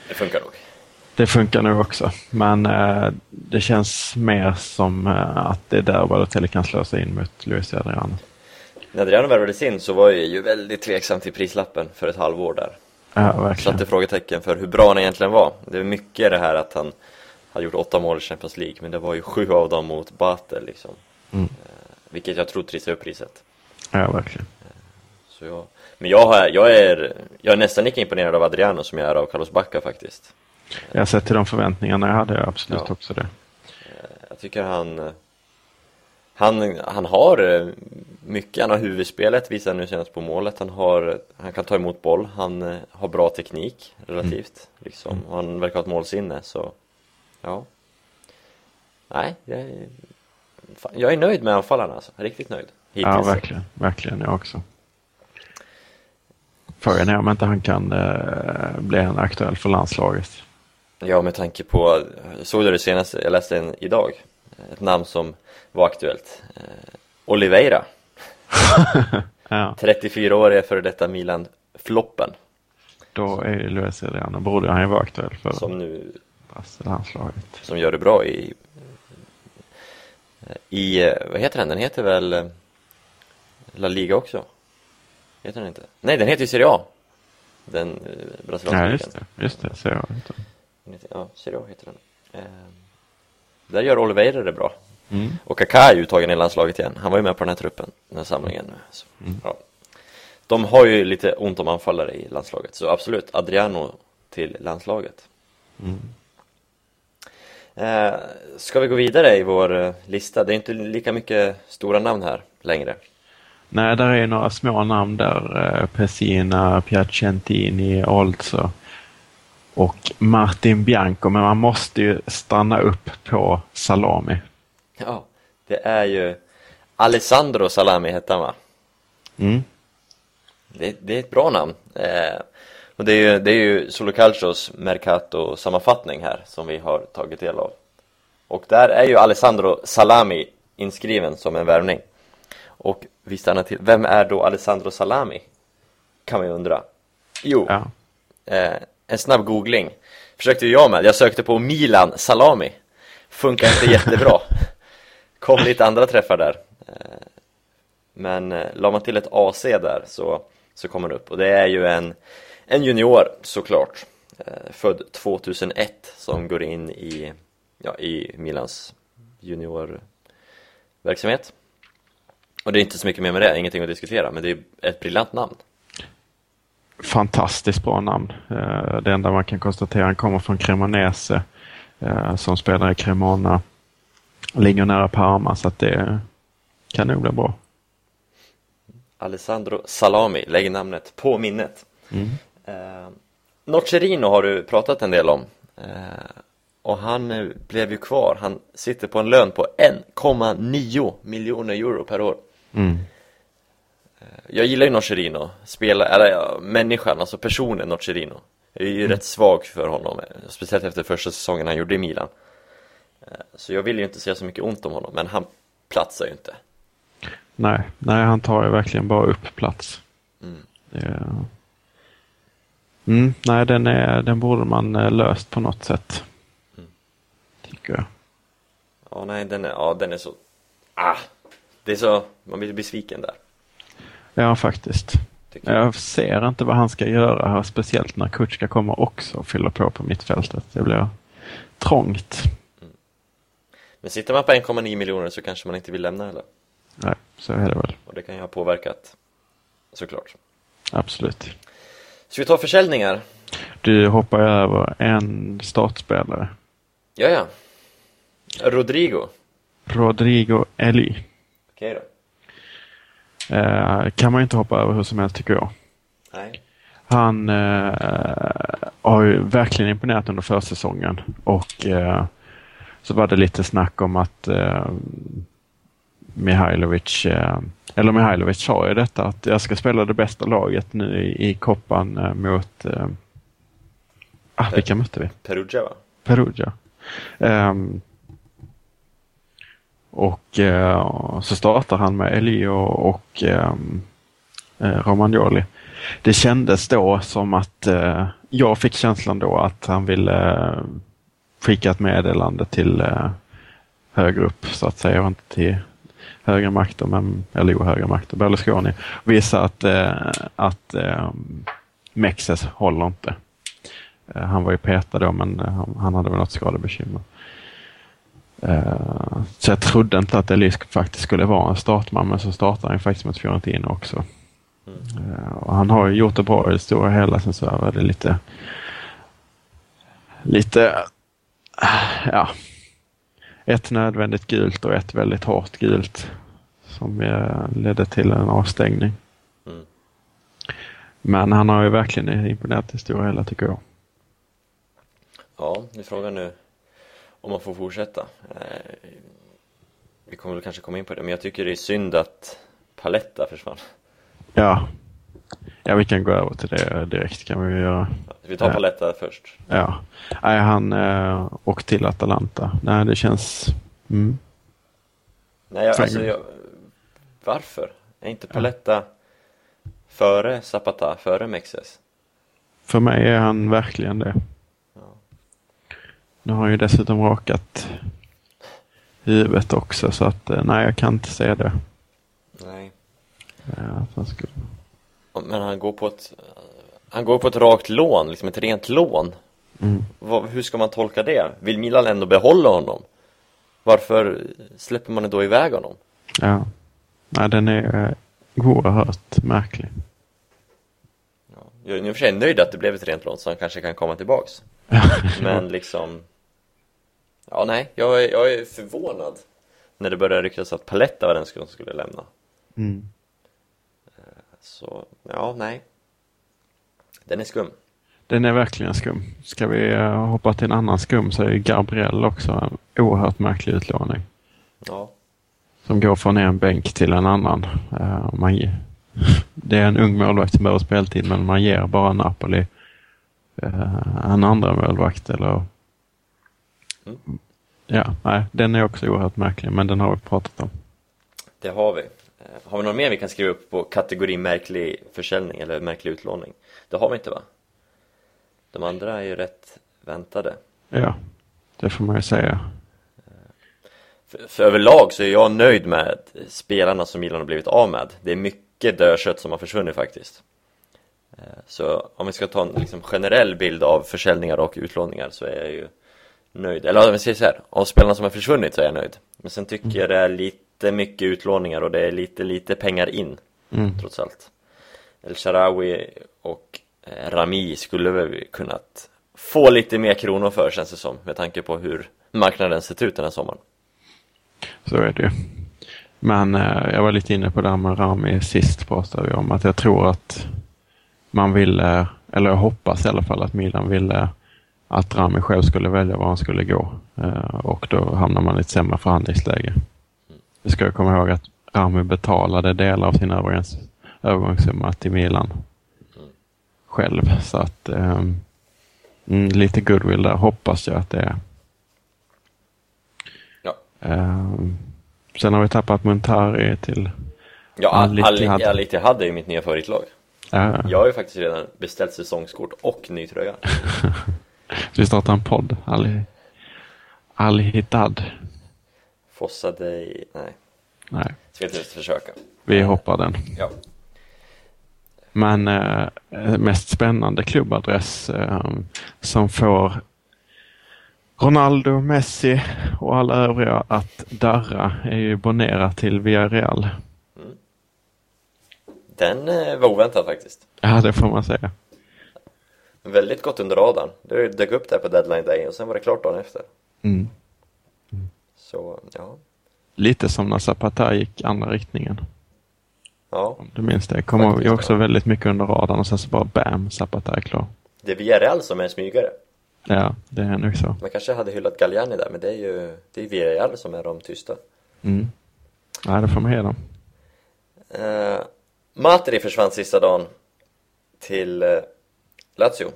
Speaker 2: Det funkar nog.
Speaker 3: Det funkar nu också, men eh, det känns mer som eh, att det är där Balotelli kan slå sig in mot Luis Adriano.
Speaker 2: När Adriano värvades in så var jag ju väldigt tveksam till prislappen för ett halvår där.
Speaker 3: Ja.
Speaker 2: Satte frågetecken för hur bra han egentligen var. Det är mycket det här att han hade gjort åtta mål i Champions League, men det var ju sju av dem mot Batel liksom.
Speaker 3: Mm.
Speaker 2: Vilket jag tror trissar upp priset.
Speaker 3: Ja, verkligen.
Speaker 2: Så jag, men jag, har, jag, är, jag är nästan lika imponerad av Adriano som jag är av Carlos Bacca faktiskt.
Speaker 3: Jag har sett till de förväntningarna jag hade absolut
Speaker 2: Ja.
Speaker 3: också det.
Speaker 2: Jag tycker han han, han har eh, mycket, han har huvudspelet, visar nu senast på målet, han, har, han kan ta emot boll, han eh, har bra teknik relativt, liksom. och han verkar ha ett målsinne, så ja. Nej, jag är, fan, jag är nöjd med anfallarna alltså, riktigt nöjd. Hittills.
Speaker 3: Ja, verkligen. Verkligen, jag också. Frågan är om inte han kan eh, bli en aktuell för landslaget.
Speaker 2: Ja, med tanke på, såg du det senaste, jag läste en idag, ett namn som var aktuellt. Eh, Oliveira,
Speaker 3: Ja,
Speaker 2: 34-åriga före detta Milan-floppen,
Speaker 3: då är ju Luis Adriano, borde han ju vara aktuell för
Speaker 2: som nu,
Speaker 3: landslaget.
Speaker 2: som gör det bra i, i, eh, vad heter den? Den heter väl eh, La Liga också? Heter den inte? Nej, den heter ju Serie A. Den eh, brasilianska
Speaker 3: Ja,
Speaker 2: ligan.
Speaker 3: just det, just det, ser jag inte.
Speaker 2: Den heter- Ja, Serie A heter den. Där gör Oliveira det bra.
Speaker 3: Mm.
Speaker 2: Och Kaká är ju uttagen i landslaget igen. Han var ju med på den här truppen, den här samlingen. Så, ja. De har ju lite ont om anfallare i landslaget, så absolut, Adriano till landslaget.
Speaker 3: Mm.
Speaker 2: Eh, ska vi gå vidare i vår eh, lista? Det är inte lika mycket stora namn här längre.
Speaker 3: Nej, där är några små namn där. eh, Pessina, Piacentini, Olso och Martin Bianco. Men man måste ju stanna upp på Salami.
Speaker 2: Ja, det är ju Alessandro Salami hette han va?
Speaker 3: Mm.
Speaker 2: Det, det är ett bra namn. Eh, och det är ju, det är ju Solo Calcios Mercato-sammanfattning här som vi har tagit del av. Och där är ju Alessandro Salami inskriven som en värvning. Och vi stannar till, vem är då Alessandro Salami? Kan man ju undra. Jo,
Speaker 3: Ja.
Speaker 2: eh, en snabb googling försökte jag med. Jag sökte på Milan Salami. Funkar inte jättebra. Kom lite andra träffar där. Eh, men eh, la man till ett AC där så, så kommer det upp. Och det är ju en, en junior såklart. Eh, född 2001 som går in i, ja, i Milans juniorverksamhet. Och det är inte så mycket mer med det, ingenting att diskutera. Men det är ett briljant namn.
Speaker 3: Fantastiskt bra namn. Eh, Det enda man kan konstatera, han kommer från Cremonese eh, som spelar i Cremona. Ligger nära Parma så att det kan nog bli bra.
Speaker 2: Alessandro Salami, lägg namnet på minnet.
Speaker 3: Mm.
Speaker 2: Eh, Nocerino har du pratat en del om. Eh, och han blev ju kvar. Han sitter på en lön på 1,9 miljoner euro per år.
Speaker 3: Mm.
Speaker 2: Jag gillar ju Nocerino, spela, eller ja, människan, alltså personen Nocerino. Jag är ju rätt svag för honom, eh, speciellt efter första säsongen han gjorde i Milan. Eh, Så jag vill ju inte säga så mycket ont om honom, men han platsar ju inte.
Speaker 3: Nej, nej, han tar ju verkligen bara upp plats.
Speaker 2: Mm.
Speaker 3: Det- Mm, nej, den, är, den borde man eh, löst på något sätt.
Speaker 2: Mm.
Speaker 3: Tycker jag.
Speaker 2: Ja, nej, den är, ja, den är så... Ah! Det är så... Man blir besviken där,
Speaker 3: Ja, faktiskt.
Speaker 2: jag.
Speaker 3: Jag ser inte vad han ska göra här, speciellt när Kutska kommer också och fyller på på mittfältet. Det blir trångt.
Speaker 2: Men sitter man på 1,9 miljoner så kanske man inte vill lämna heller.
Speaker 3: Nej, så är det väl.
Speaker 2: Och det kan ju ha påverkat, såklart.
Speaker 3: Absolut.
Speaker 2: Ska vi ta försäljningar?
Speaker 3: Du hoppar över en startspelare.
Speaker 2: Ja, ja. Rodrigo.
Speaker 3: Rodrigo Eli.
Speaker 2: Okej då.
Speaker 3: Eh, kan man inte hoppa över hur som helst tycker jag.
Speaker 2: Nej.
Speaker 3: Han eh, har ju verkligen imponerat under försäsongen och eh, så var det lite snack om att eh, Mihailovic, eh, eller Mihailovic sa ju detta att jag ska spela det bästa laget nu i, i koppan eh, mot, ah, vilka mötte vi?
Speaker 2: Perugia, va?
Speaker 3: Perugia. Ehm, och eh, så startar han med Elio och ehm, eh, Romagnoli. Det kändes då som att eh, jag fick känslan då att han ville eh, skicka ett meddelande till eh, högre upp så att säga, och inte till högre makter, men, eller jo, högre makter, Berlusconi. Visa att, eh, att eh, Mexes håller inte. Eh, Han var ju petad då, men eh, han, han hade väl något skadebekymmer. Eh, så jag trodde inte att Elisk faktiskt skulle vara en startman, men så startade han ju faktiskt mot Fiorentina också. Eh, Och han har ju gjort det bra i det stora hela, sen så var det lite lite eh, ja ett nödvändigt gult och ett väldigt hårt gult som eh, ledde till en avstängning.
Speaker 2: Mm.
Speaker 3: Men han har ju verkligen imponerat i det stora hela tycker jag.
Speaker 2: Ja, det är frågan nu om man får fortsätta. Eh, vi kommer väl kanske komma in på det, men jag tycker det är synd att Paletta försvann.
Speaker 3: Ja. Ja, vi kan gå över till det direkt kan vi göra.
Speaker 2: vi tar
Speaker 3: Ja.
Speaker 2: Paletta först.
Speaker 3: Ja. Nej, han eh, åkte till Atalanta. Nej, det känns... Mm.
Speaker 2: Nej, jag, alltså, jag, varför? Är inte Paletta före Zapata, före Mexes?
Speaker 3: För mig är han verkligen det.
Speaker 2: Ja.
Speaker 3: Nu har han ju dessutom rakat huvudet också så att eh, nej, jag kan inte se det.
Speaker 2: Nej.
Speaker 3: Eh, han skulle...
Speaker 2: Men han går på ett, han går på ett rakt lån, liksom ett rent lån.
Speaker 3: Mm.
Speaker 2: Vad, hur ska man tolka det? Vill Milan ändå behålla honom? Varför släpper man då iväg honom?
Speaker 3: Ja. Nej, den är eh, oerhört märklig.
Speaker 2: Ja. Jag är i och för sig nöjd att det blev ett rent lån så han kanske kan komma tillbaks. Men liksom Ja nej, jag är, jag är förvånad När det började ryktas att Paletta var den som skulle lämna
Speaker 3: Mm.
Speaker 2: Så, ja nej Den är skum
Speaker 3: Den är verkligen skum. Ska vi eh, hoppa till en annan skum så är Gabriel också en oerhört märklig utlåning.
Speaker 2: Ja,
Speaker 3: Som går från en bänk till en annan. Eh, man, ge- det är en ung målvakt som behöver speltid men man ger bara Napoli eh, en andra målvakt eller
Speaker 2: Mm.
Speaker 3: Ja, nej, den är också oerhört märklig men den har vi pratat om.
Speaker 2: det har vi Eh, Har vi någon mer vi kan skriva upp på kategori märklig försäljning eller märklig utlåning? Det har vi inte va? De andra är ju rätt väntade
Speaker 3: Ja, det får man ju säga.
Speaker 2: För, för överlag så är jag nöjd med spelarna som Milan har blivit av med. Det är mycket dödkött som har försvunnit faktiskt. Eh, Så om vi ska ta en liksom generell bild av försäljningar och utlåningar så är jag ju nöjd. Eller vi säger så här, av spelarna som har försvunnit så är jag nöjd. Men sen tycker jag det är lite mycket utlåningar och det är lite, lite pengar in
Speaker 3: Mm.
Speaker 2: trots allt. El Sharawi och eh, Rami skulle väl kunnat få lite mer kronor för känns det som med tanke på hur marknaden sett ut den här sommaren.
Speaker 3: Så är det ju. Men eh, jag var lite inne på det här med Rami sist pratade vi om att jag tror att man ville, eller jag hoppas i alla fall att Milan ville att Rami själv skulle välja var han skulle gå. Eh, och då hamnar man i ett sämre förhandlingsläge. Vi ska komma ihåg att Rami betalade delar av sin övergångs, övergångssumma till Milan själv. Så att mm, lite goodwill där hoppas jag att det är.
Speaker 2: Ja.
Speaker 3: Ehm, sen har vi tappat Montari till...
Speaker 2: Ja,
Speaker 3: Al
Speaker 2: Al- är ju mitt nya favoritlag.
Speaker 3: Uh,
Speaker 2: Jag har ju faktiskt redan beställt säsongskort och ny tröja.
Speaker 3: vi startar en podd. Ali Hittad.
Speaker 2: Fossa dig... Nej,
Speaker 3: Nej,
Speaker 2: ska inte ens försöka.
Speaker 3: vi hoppar den.
Speaker 2: Ja.
Speaker 3: Men eh, mest spännande klubbadress eh, som får Ronaldo, Messi och alla övriga att darra är ju Bonera till Villarreal.
Speaker 2: Den eh, var oväntad faktiskt.
Speaker 3: Ja, det får man säga.
Speaker 2: Väldigt gott under radarn. Det dök upp där på deadline day och sen var det klart dagen efter.
Speaker 3: Mm.
Speaker 2: Så, ja.
Speaker 3: Lite som när Zapata gick andra riktningen.
Speaker 2: Ja,
Speaker 3: Om du minns det. Kommer
Speaker 2: Faktiskt,
Speaker 3: ju också
Speaker 2: ja.
Speaker 3: väldigt mycket under radarn och sen så bara bam, Zapata är klar.
Speaker 2: det är Villarreal som är en smygare.
Speaker 3: Ja, det är nog så.
Speaker 2: Man kanske hade hyllat Galliani där, men det är ju det är Villarreal som är de tysta.
Speaker 3: Mm. Nej, det får man ge dem.
Speaker 2: Eh, Matri försvann sista dagen till eh, Lazio.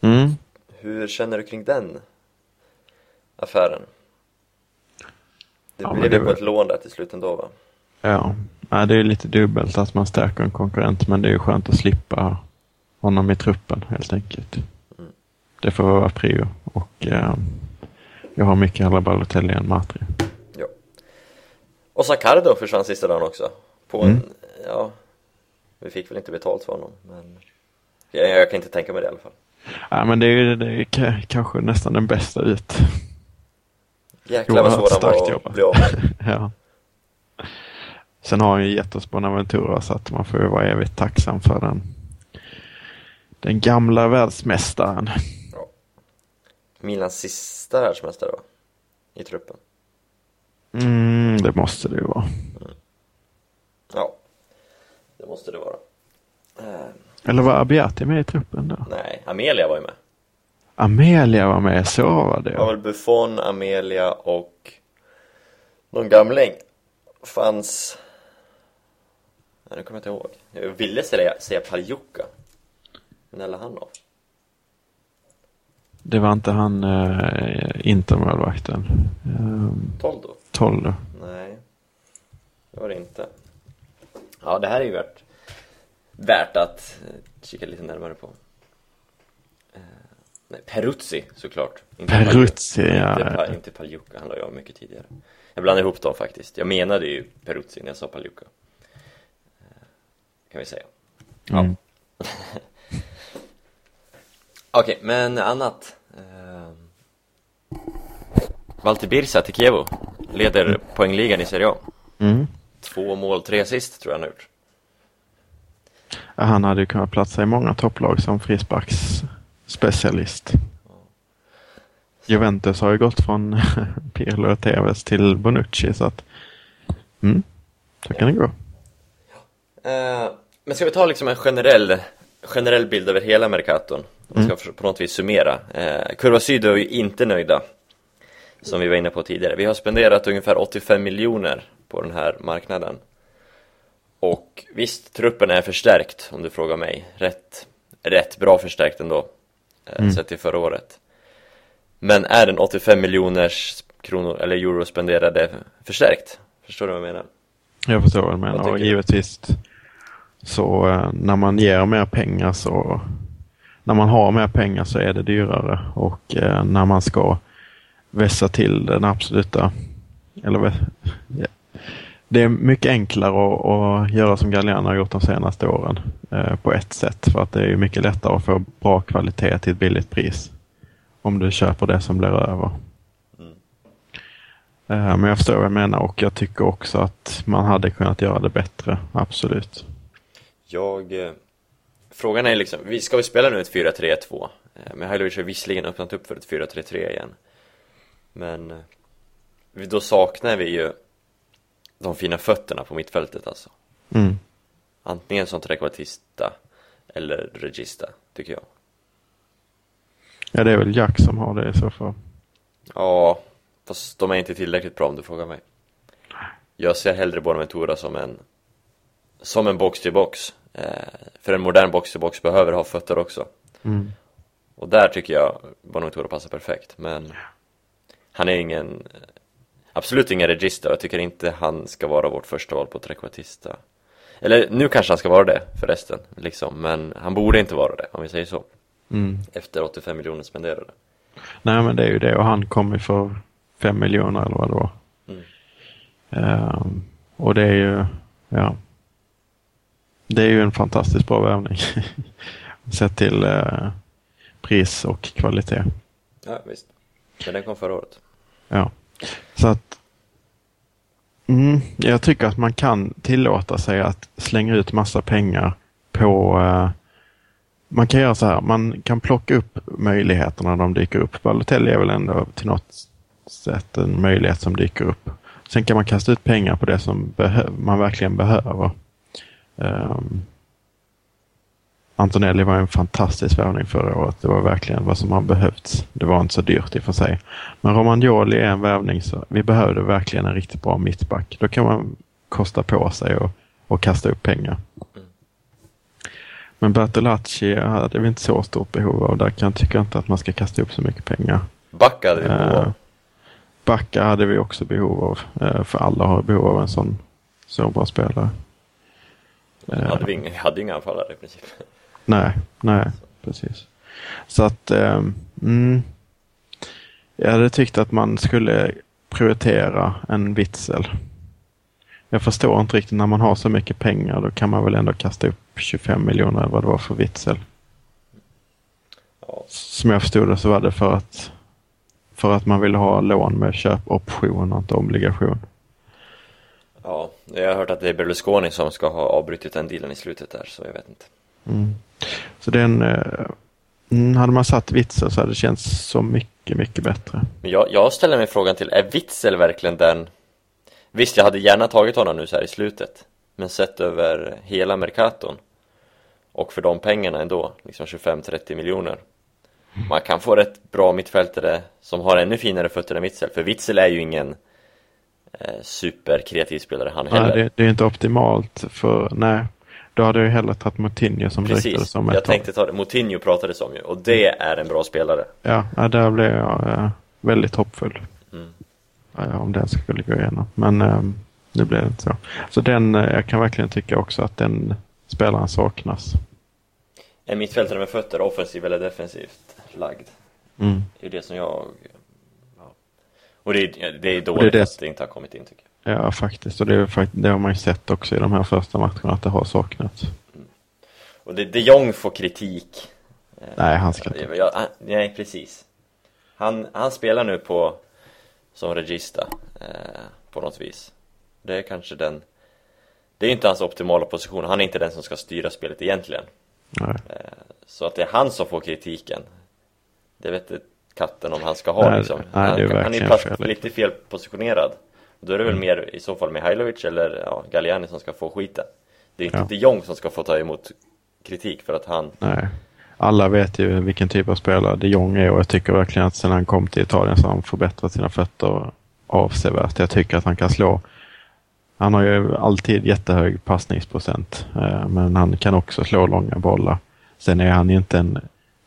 Speaker 3: Mm.
Speaker 2: Hur känner du kring den affären? Det
Speaker 3: Ja,
Speaker 2: blev
Speaker 3: det
Speaker 2: ju på ett lån där till slut ändå va?
Speaker 3: Ja, Nej, det är lite dubbelt att man stärker en konkurrent men det är ju skönt att slippa honom i truppen helt enkelt.
Speaker 2: Mm.
Speaker 3: Det får vara prio och eh, jag har mycket hellre Balotelli än Matri.
Speaker 2: Ja. Och Sacardo försvann sista dagen också. På en,
Speaker 3: Mm.
Speaker 2: ja, vi fick väl inte betalt för honom men jag, jag kan inte tänka mig det i alla fall.
Speaker 3: Ja, men det är det är kanske nästan den bästa ut.
Speaker 2: Jäklar vad svår han var att bli av
Speaker 3: ja. Sen har han ju gett oss Bonaventura så att man får ju vara evigt tacksam för den. Den gamla världsmästaren.
Speaker 2: Milans sista världsmästare va? I truppen.
Speaker 3: Mm, det måste det ju vara.
Speaker 2: Ja, det måste det vara. Eh,
Speaker 3: Eller var Abiati med i truppen då?
Speaker 2: nej, Amelia var ju med.
Speaker 3: Amelia var med, så var det
Speaker 2: Det var väl Buffon, Amelia och någon gamling. Fanns... Nej, nu kommer jag inte ihåg. Jag ville säga, säga Paljuka. Men eller han av?
Speaker 3: Det var inte han uh, Intermålvakten?
Speaker 2: Uh, Toldo?
Speaker 3: Toldo.
Speaker 2: Nej, det var det inte. Ja, det här är ju värt, värt att kika lite närmare på. Nej, Peruzzi såklart.
Speaker 3: Inte Peruzzi, ja.
Speaker 2: Inte, inte Paljuka, han la jag mycket tidigare. Jag blandade ihop dem faktiskt. Jag menade ju Peruzzi när jag sa Paljuka. Kan vi säga. Mm. Ja. Okej, okay, men annat. Uh, Valter Birsa till Kievo leder mm. poängligan i Serie A.
Speaker 3: Mm.
Speaker 2: Två mål, tre assist tror jag han har gjort.
Speaker 3: Han hade ju kunnat platsa i många topplag som frisparksspecialist. Juventus har ju gått från Pirlo och Tevez till Bonucci så att mm, så kan det gå.
Speaker 2: Uh, men ska vi ta liksom en generell, generell bild över hela Mercaton? Man ska mm. på något vis summera. Uh, Kurva Syd är ju inte nöjda, som vi var inne på tidigare. Vi har spenderat ungefär 85 miljoner på den här marknaden. Och visst, truppen är förstärkt om du frågar mig. Rätt, rätt bra förstärkt ändå, eh, mm. sett till förra året. Men är den 85 miljoners kronor eller euro spenderade förstärkt? Förstår du vad jag menar?
Speaker 3: Jag förstår vad du menar och givetvis så eh, när man ger mer pengar så när man har mer pengar så är det dyrare och eh, när man ska vässa till den absoluta eller det är mycket enklare att, att göra som Galliano har gjort de senaste åren eh, på ett sätt för att det är mycket lättare att få bra kvalitet till ett billigt pris om du köper det som blir över. Mm. Eh, men jag förstår vad jag menar och jag tycker också att man hade kunnat göra det bättre, absolut.
Speaker 2: Jag... Eh, frågan är liksom, vi ska vi spela nu ett 4-3-2? Eh, men Hajlovic har visserligen öppnat upp för ett 4-3-3 igen. Men eh, då saknar vi ju de fina fötterna på mittfältet alltså.
Speaker 3: Mm.
Speaker 2: Antingen som trekvartista eller regista, tycker jag.
Speaker 3: Ja, det är väl Jack som har det i så fall.
Speaker 2: Ja, fast de är inte tillräckligt bra om du frågar mig. Jag ser hellre Bonaventura som en som en box till box. Eh, för en modern box till box behöver ha fötter också.
Speaker 3: Mm.
Speaker 2: Och där tycker jag Bonaventura passar perfekt. Men han är ingen, absolut ingen regista. Jag tycker inte han ska vara vårt första val på trekvartista. Eller nu kanske han ska vara det förresten, liksom. Men han borde inte vara det, om vi säger så.
Speaker 3: Mm.
Speaker 2: Efter 85 miljoner spenderade.
Speaker 3: Nej men det är ju det och han kom ju för 5 miljoner eller vad det var. Mm. Um, och det är ju, ja. Det är ju en fantastiskt bra värvning. Sett till uh, pris och kvalitet.
Speaker 2: Ja visst. Men den kom förra året.
Speaker 3: Ja. Så att mm, jag tycker att man kan tillåta sig att slänga ut massa pengar på eh, man kan göra så här, man kan plocka upp möjligheterna när de dyker upp. Balotelli är väl ändå till något sätt en möjlighet som dyker upp. Sen kan man kasta ut pengar på det som man verkligen behöver. Um, Antonelli var en fantastisk värvning förra året. Det var verkligen vad som har behövts. Det var inte så dyrt i och för sig. Men Romagnoli är en värvning så vi behövde verkligen en riktigt bra mittback. Då kan man kosta på sig och, och kasta upp pengar. Men Bertolacci hade vi inte så stort behov av. Där kan jag tycka inte att man ska kasta upp så mycket pengar.
Speaker 2: Backa hade vi behov av.
Speaker 3: Backa hade vi också behov av. Uh, för alla har behov av en sån så bra spelare.
Speaker 2: Hade vi inga, hade inga anfallare i princip.
Speaker 3: Nej, nej, precis. Så att, um, mm, jag hade tyckt att man skulle prioritera en Witzel. Jag förstår inte riktigt när man har så mycket pengar då kan man väl ändå kasta upp 25 miljoner eller vad det var för Witzel. Ja. Som jag förstod det så var det för att för att man ville ha lån med köpoption och inte obligation.
Speaker 2: Ja, jag har hört att det är Berlusconi som ska ha avbrutit den dealen i slutet där så jag vet inte.
Speaker 3: Mm. Så den eh, hade man satt Witzel så hade det känts så mycket, mycket bättre.
Speaker 2: Men jag, jag ställer mig frågan till, är Witzel verkligen den? Visst, jag hade gärna tagit honom nu så här i slutet Men sett över hela Mercaton Och för de pengarna ändå, liksom 25-30 miljoner. Man kan få rätt bra mittfältare som har ännu finare fötter än Witzel För Witzel är ju ingen eh, superkreativ spelare han heller.
Speaker 3: Nej, det, det, är inte optimalt för, nej Då hade jag hellre tagit Moutinho som det
Speaker 2: Precis,
Speaker 3: om
Speaker 2: jag
Speaker 3: ett tag.
Speaker 2: tänkte ta det. Moutinho pratades om ju och det är en bra spelare.
Speaker 3: Ja, där blev jag eh, väldigt hoppfull.
Speaker 2: Mm.
Speaker 3: Ja, om den skulle gå igenom. Men eh, det blev inte så. Så den, eh, jag kan verkligen tycka också att den spelaren saknas.
Speaker 2: En mittfältare med fötter, offensiv eller defensivt lagd?
Speaker 3: Mm.
Speaker 2: Det är det som jag... Ja. Och det är, det är dåligt
Speaker 3: det-
Speaker 2: att det inte har kommit in tycker jag.
Speaker 3: Ja, faktiskt. Och det, det har man ju sett också i de här första matcherna att det har saknats.
Speaker 2: Och de, de Jong får kritik. Eh,
Speaker 3: Nej, han ska inte.
Speaker 2: ja, han- nej, precis. Han, han spelar nu på som regista eh, på något vis. Det är kanske den... Det är inte hans optimala position. Han är inte den som ska styra spelet egentligen.
Speaker 3: Nej.
Speaker 2: Eh, så att det är han som får kritiken. Det vet inte katten om han ska ha
Speaker 3: Nej,
Speaker 2: liksom.
Speaker 3: nej,
Speaker 2: han,
Speaker 3: det är
Speaker 2: han är.
Speaker 3: Mm.
Speaker 2: lite fel positionerad. Då är det väl mer i så fall Mihailovic eller ja, Galliani som ska få skiten. Det är inte
Speaker 3: Ja.
Speaker 2: de Jong som ska få ta emot kritik för att han
Speaker 3: Nej. Alla vet ju vilken typ av spelare de Jong är och jag tycker verkligen att sedan han kom till Italien så har han förbättrat sina fötter avsevärt. Jag tycker att han kan slå. Han har ju alltid jättehög passningsprocent eh, men han kan också slå långa bollar. Sen är han ju inte en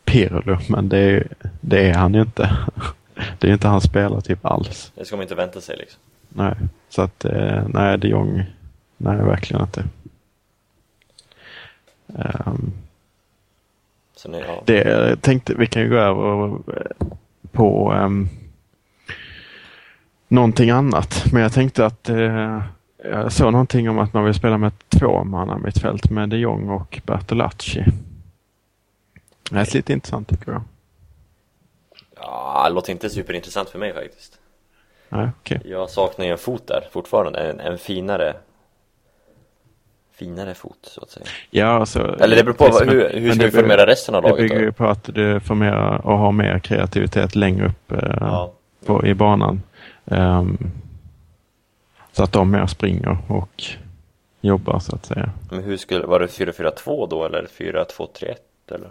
Speaker 3: Pirlo men det är, det är han ju inte. Det är inte hans spelartyp alls.
Speaker 2: Det ska man inte vänta sig liksom.
Speaker 3: Nej, så att eh, nej, de Jong, nej verkligen inte.
Speaker 2: Så nu, ja.
Speaker 3: det, jag tänkte, vi kan ju gå över eh, på um, någonting annat. Men jag tänkte att eh, jag såg någonting om att man vill spela med två manna mittfält med de Jong och Bertolacci. Det är lite intressant tycker jag.
Speaker 2: ja, det låter inte superintressant för mig faktiskt.
Speaker 3: Nej, okej.
Speaker 2: Jag saknar ju en fot där fortfarande, en, en finare Finare fot så att säga.
Speaker 3: Ja, alltså,
Speaker 2: Eller det beror på
Speaker 3: precis,
Speaker 2: hur, hur ska
Speaker 3: det
Speaker 2: vi formera resten av
Speaker 3: Det
Speaker 2: laget
Speaker 3: bygger ju på att du får mera och har mer kreativitet längre upp eh,
Speaker 2: Ja.
Speaker 3: på, i banan. Ehm, så att de mer springer och jobbar så att säga.
Speaker 2: Men hur skulle, var det 4-4-2 då eller 4-2-3-1 eller?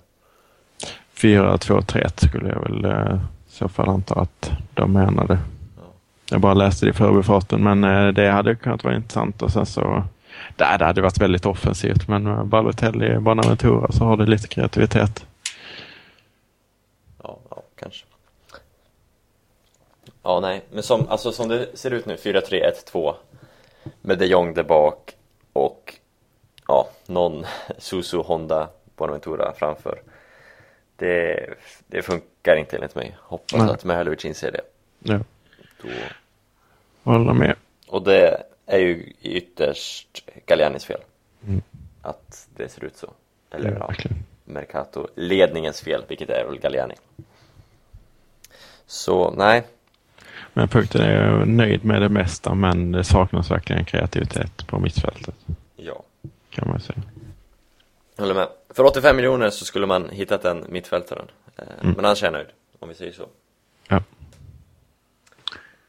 Speaker 3: 4-2-3-1 skulle jag väl eh, i så fall anta att de menade. Jag bara läste det i förbifarten men eh, det hade kunnat vara intressant och sen så Nej, det hade varit väldigt offensivt men med Balotelli, Bonaventura så har det lite kreativitet.
Speaker 2: Ja, ja, kanske. Ja, nej, men som, alltså, som det ser ut nu, 4-3-1-2 med de Jong där bak och ja, någon Susu, Honda, Bonaventura framför. Det, det funkar inte enligt mig. Hoppas
Speaker 3: Nej.
Speaker 2: att Mihailovic inser det.
Speaker 3: Ja,
Speaker 2: Då,
Speaker 3: håller med.
Speaker 2: och det är ju ytterst Gallianis fel.
Speaker 3: Mm.
Speaker 2: Att det ser ut så. Eller
Speaker 3: Ja.
Speaker 2: Mercato-ledningens fel, vilket är väl Galliani. Så nej,
Speaker 3: Men punkten är jag nöjd med det mesta men det saknas verkligen kreativitet på mittfältet.
Speaker 2: ja.
Speaker 3: Kan man säga.
Speaker 2: Jag håller med. För 85 miljoner så skulle man hittat den mittfältaren. Eh,
Speaker 3: Mm.
Speaker 2: Men han är nöjd, om vi säger så.
Speaker 3: Ja.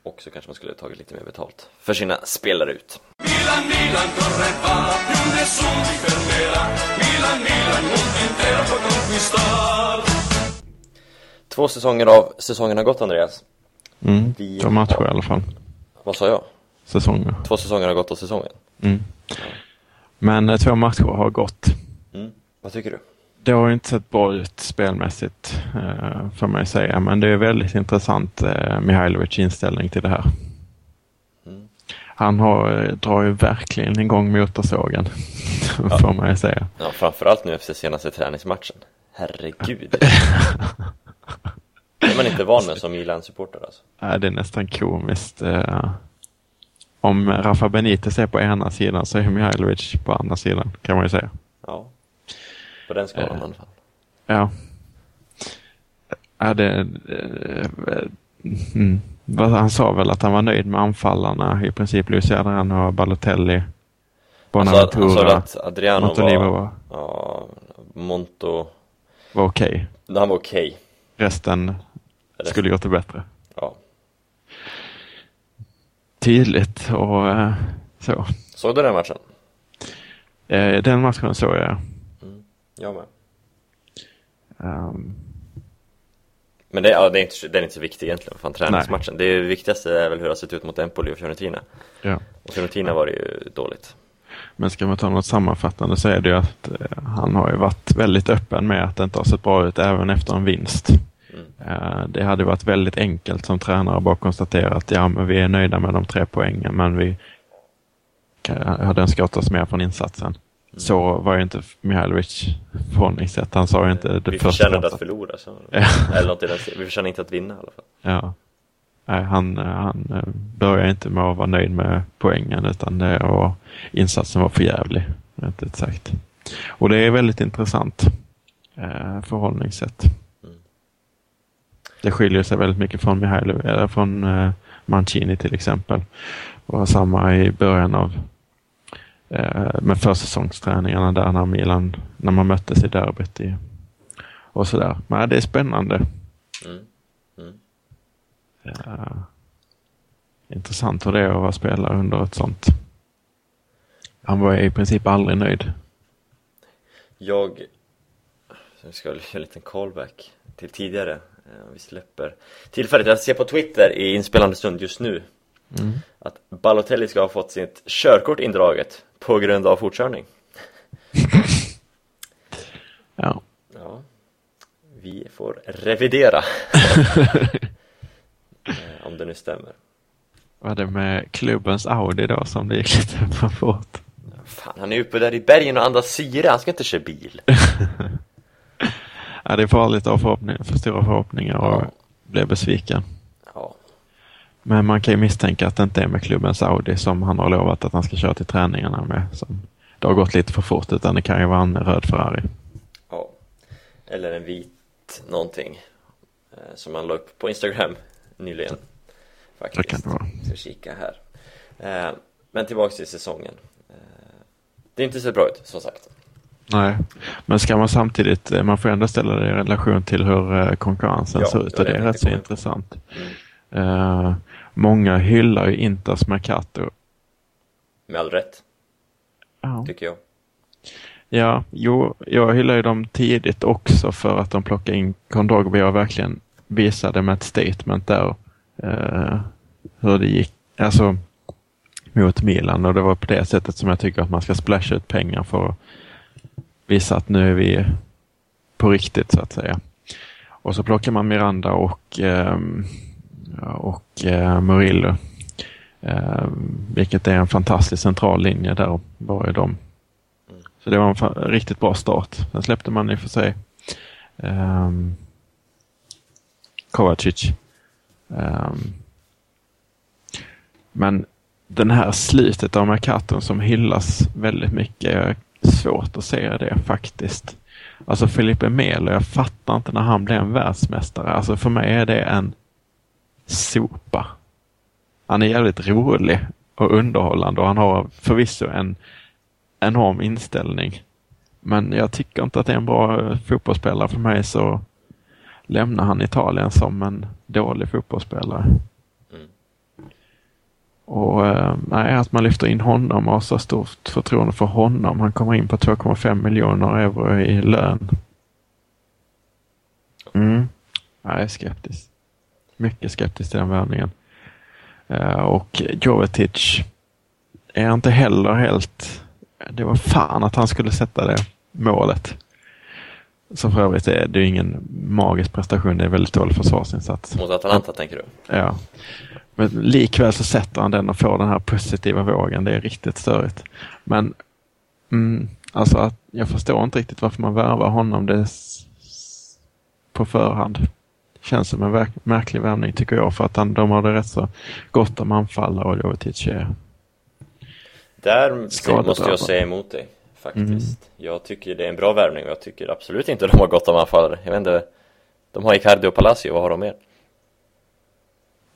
Speaker 2: Och så kanske man skulle tagit lite mer betalt för sina spelare ut.
Speaker 4: Milan, Milan corre va, più nessuno ti fermerà. Milan, Milan, mondo intero può conquistar.
Speaker 2: Två säsonger av säsongen har gått Andreas.
Speaker 3: Mm.
Speaker 2: Vi-
Speaker 3: Två matcher i alla fall.
Speaker 2: Vad sa jag?
Speaker 3: Säsonger.
Speaker 2: Två säsonger har gått av säsongen.
Speaker 3: Mm. Men eh, två matcher har gått.
Speaker 2: Mm. Vad tycker du?
Speaker 3: Det har inte sett bra ut spelmässigt eh, får man ju säga. Men det är väldigt intressant eh, Mihailovic inställning till det här.
Speaker 2: Mm.
Speaker 3: Han har, eh, drar ju verkligen igång motorsågen. får man ju säga.
Speaker 2: Ja, framförallt nu efter senaste träningsmatchen. Herregud. Det är man inte van med som Milan-supporter alltså.
Speaker 3: Ja, det är nästan komiskt. eh. Om Rafa Benitez är på ena sidan så är Mihailovic på andra sidan kan man ju säga.
Speaker 2: Ja. På den skalan
Speaker 3: Eh.
Speaker 2: i alla fall.
Speaker 3: Ja. Ja, det... eh, Mm. Han sa väl att han var nöjd med anfallarna i princip. Luis Adriano och Balotelli.
Speaker 2: Han sa, han sa
Speaker 3: Bonaventura.
Speaker 2: att Adriano
Speaker 3: Montolivo
Speaker 2: var... Ja, Monto...
Speaker 3: var okej.
Speaker 2: Han var okej.
Speaker 3: Resten
Speaker 2: Eller-
Speaker 3: skulle gjort det bättre.
Speaker 2: Ja.
Speaker 3: Tydligt och eh, så.
Speaker 2: Såg du den matchen?
Speaker 3: Eh, Den matchen såg jag.
Speaker 2: Jag med.
Speaker 3: Um,
Speaker 2: Men det, ja, det är inte, den är inte så viktig egentligen, fan träningsmatchen. Det viktigaste är väl hur det har sett ut mot Empoli och Fiorentina.
Speaker 3: ja.
Speaker 2: Och Fiorentina var det ju dåligt.
Speaker 3: Men ska man ta något sammanfattande så är det ju att eh, han har ju varit väldigt öppen med att det inte har sett bra ut även efter en vinst. Eh, det hade varit väldigt enkelt som tränare att bara konstatera att ja, men vi är nöjda med de tre poängen men vi hade önskat oss mer från insatsen. Så var ju inte Mihailovic förhållningssätt. Han sa ju inte det
Speaker 2: Vi
Speaker 3: första.
Speaker 2: förtjänade att förlora, så.
Speaker 3: Ja.
Speaker 2: Eller något i den. Vi förtjänar inte att vinna i alla fall.
Speaker 3: Ja. Nej, han, han eh, börjar inte med att vara nöjd med poängen utan det var, insatsen var för jävlig. Rätt ut sagt. Och det är väldigt intressant eh, förhållningssätt. Det skiljer sig väldigt mycket från Mihailo, eller från eh, Mancini till exempel. Och var samma i början av eh, med försäsongsträningarna där när Milan, när man möttes i derbyt i, och sådär. Men det är spännande.
Speaker 2: Mm. Mm.
Speaker 3: Ja. Intressant hur det är att vara spelare under ett sånt. Han var i princip aldrig nöjd.
Speaker 2: Jag så ska göra en liten callback till tidigare. Eh, Vi släpper tillfället. Jag ser på Twitter i inspelande stund just nu att Balotelli ska ha fått sitt körkort indraget på grund av fortkörning.
Speaker 3: Ja.
Speaker 2: Ja, vi får revidera. Om det nu stämmer.
Speaker 3: Var det med klubbens Audi då som det gick lite för fort?
Speaker 2: Fan, han är uppe där i bergen och andas syre. Han ska inte köra bil.
Speaker 3: Ja, det är farligt att ha förhoppningar, för stora förhoppningar och
Speaker 2: Ja.
Speaker 3: bli besviken. Men man kan ju misstänka att det inte är med klubbens Audi som han har lovat att han ska köra till träningarna med. Som det har gått lite för fort utan det kan ju vara en röd Ferrari.
Speaker 2: ja. Eller en vit någonting. eh, Som han la upp på Instagram nyligen. Faktiskt.
Speaker 3: Det kan det vara.
Speaker 2: Ska kika här. Eh, Men tillbaks till säsongen. Eh, Det är inte så bra ut, som sagt.
Speaker 3: Nej, men ska man samtidigt, man får ändå ställa det i relation till hur konkurrensen
Speaker 2: Ja,
Speaker 3: ser ut och
Speaker 2: det
Speaker 3: är rätt så intressant.
Speaker 2: Mm.
Speaker 3: Många hyllar ju Inters Mercato.
Speaker 2: Med all rätt,
Speaker 3: Ja.
Speaker 2: tycker jag.
Speaker 3: ja, jo, jag hyllar ju dem tidigt också för att de plockade in Kondogbia och verkligen visade med ett statement där eh, hur det gick, alltså mot Milan och det var på det sättet som jag tycker att man ska splasha ut pengar för att visa att nu är vi på riktigt så att säga. Och så plockar man Miranda och, ja, och eh, Murillo. Eh, vilket är en fantastisk central linje där var ju de. Så det var en riktigt bra start. Sen släppte man i och för sig um, Kovacic. Um, men den här slutet av Mercaton som hyllas väldigt mycket är svårt att se det faktiskt. Alltså Felipe Melo, jag fattar inte när han blev en världsmästare. Alltså för mig är det en sopa. Han är jävligt rolig och underhållande och han har förvisso en enorm inställning. Men jag tycker inte att det är en bra eh, fotbollsspelare. För mig så lämnar han Italien som en dålig fotbollsspelare.
Speaker 2: Mm.
Speaker 3: Och eh, nej, att man lyfter in honom och har så stort förtroende för honom. Han kommer in på 2,5 miljoner euro i lön. Mm. Jag är skeptisk. Mycket skeptisk till den värvningen. Eh, och Jovetic är inte heller helt... Det var fan att han skulle sätta det målet. Så för övrigt är det ju ingen magisk prestation. Det är väldigt dålig försvarsinsats.
Speaker 2: Mot Atalanta, tänker du?
Speaker 3: Ja. Men likväl så sätter han den och får den här positiva vågen. Det är riktigt störigt. Men mm, alltså att jag förstår inte riktigt varför man värvar honom det är på förhand. Känns som en verk- märklig värvning tycker jag för att han, de har det rätt så gott om anfallare och Jovetic är
Speaker 2: Där måste jag säga emot dig, faktiskt. Jag tycker det är en bra värvning och jag tycker absolut inte de har gått om anfallare. Jag vet inte, de har Icardi och Palacio, vad har de mer?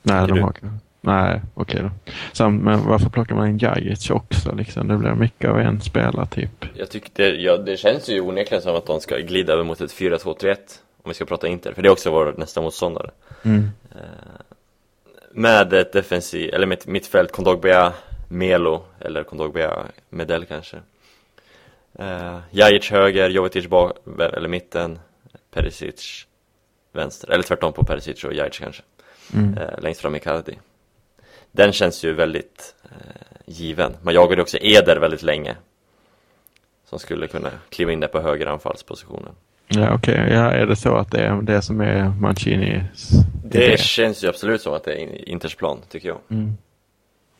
Speaker 3: Nej,
Speaker 2: Tycker
Speaker 3: de
Speaker 2: du?
Speaker 3: har Nej, okej då. Sam, men varför plockar man in Jajic också liksom? Det blir mycket av en spelartyp.
Speaker 2: Jag tycker det, ja, det känns ju onekligen som att de ska glida över mot ett 4-2-3-1 om vi ska prata Inter, för det är också vår nästa motståndare.
Speaker 3: Mm.
Speaker 2: Med ett defensiv, eller med ett mittfält, Kondogbia, Melo, eller Kondogbia, Medell kanske. Uh, Jajic höger, Jovetic bak, eller mitten, Perisic vänster, eller tvärtom på Perisic och Jajic kanske.
Speaker 3: Mm.
Speaker 2: Eh, längst fram Icardi. den känns ju väldigt eh, given. Man jagade också Eder väldigt länge. Som skulle kunna kliva in där på höger anfallspositionen.
Speaker 3: Ja, okej. Ja, är det så att det är det som är Mancinis
Speaker 2: Det
Speaker 3: idé?
Speaker 2: känns ju absolut som att det är Inters plan, tycker jag.
Speaker 3: Mm.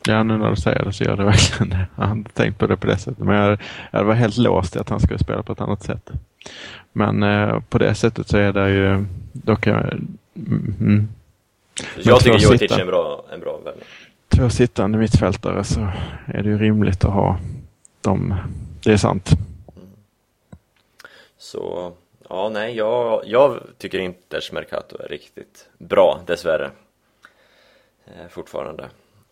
Speaker 3: Ja, nu när du säger det så gör det verkligen det. Jag inte tänkt på det på det sättet. Men jag, jag var helt låst i att han skulle spela på ett annat sätt. Men eh, på det sättet så är det ju... Då kan jag, mm, mm.
Speaker 2: Jag tycker
Speaker 3: sitta-
Speaker 2: är en bra, en bra värvning.
Speaker 3: två sittande mittfältare så är det ju rimligt att ha dem. Det är sant.
Speaker 2: Så, ja nej, jag, jag tycker Inters Mercato är riktigt bra, dessvärre. Eh, fortfarande.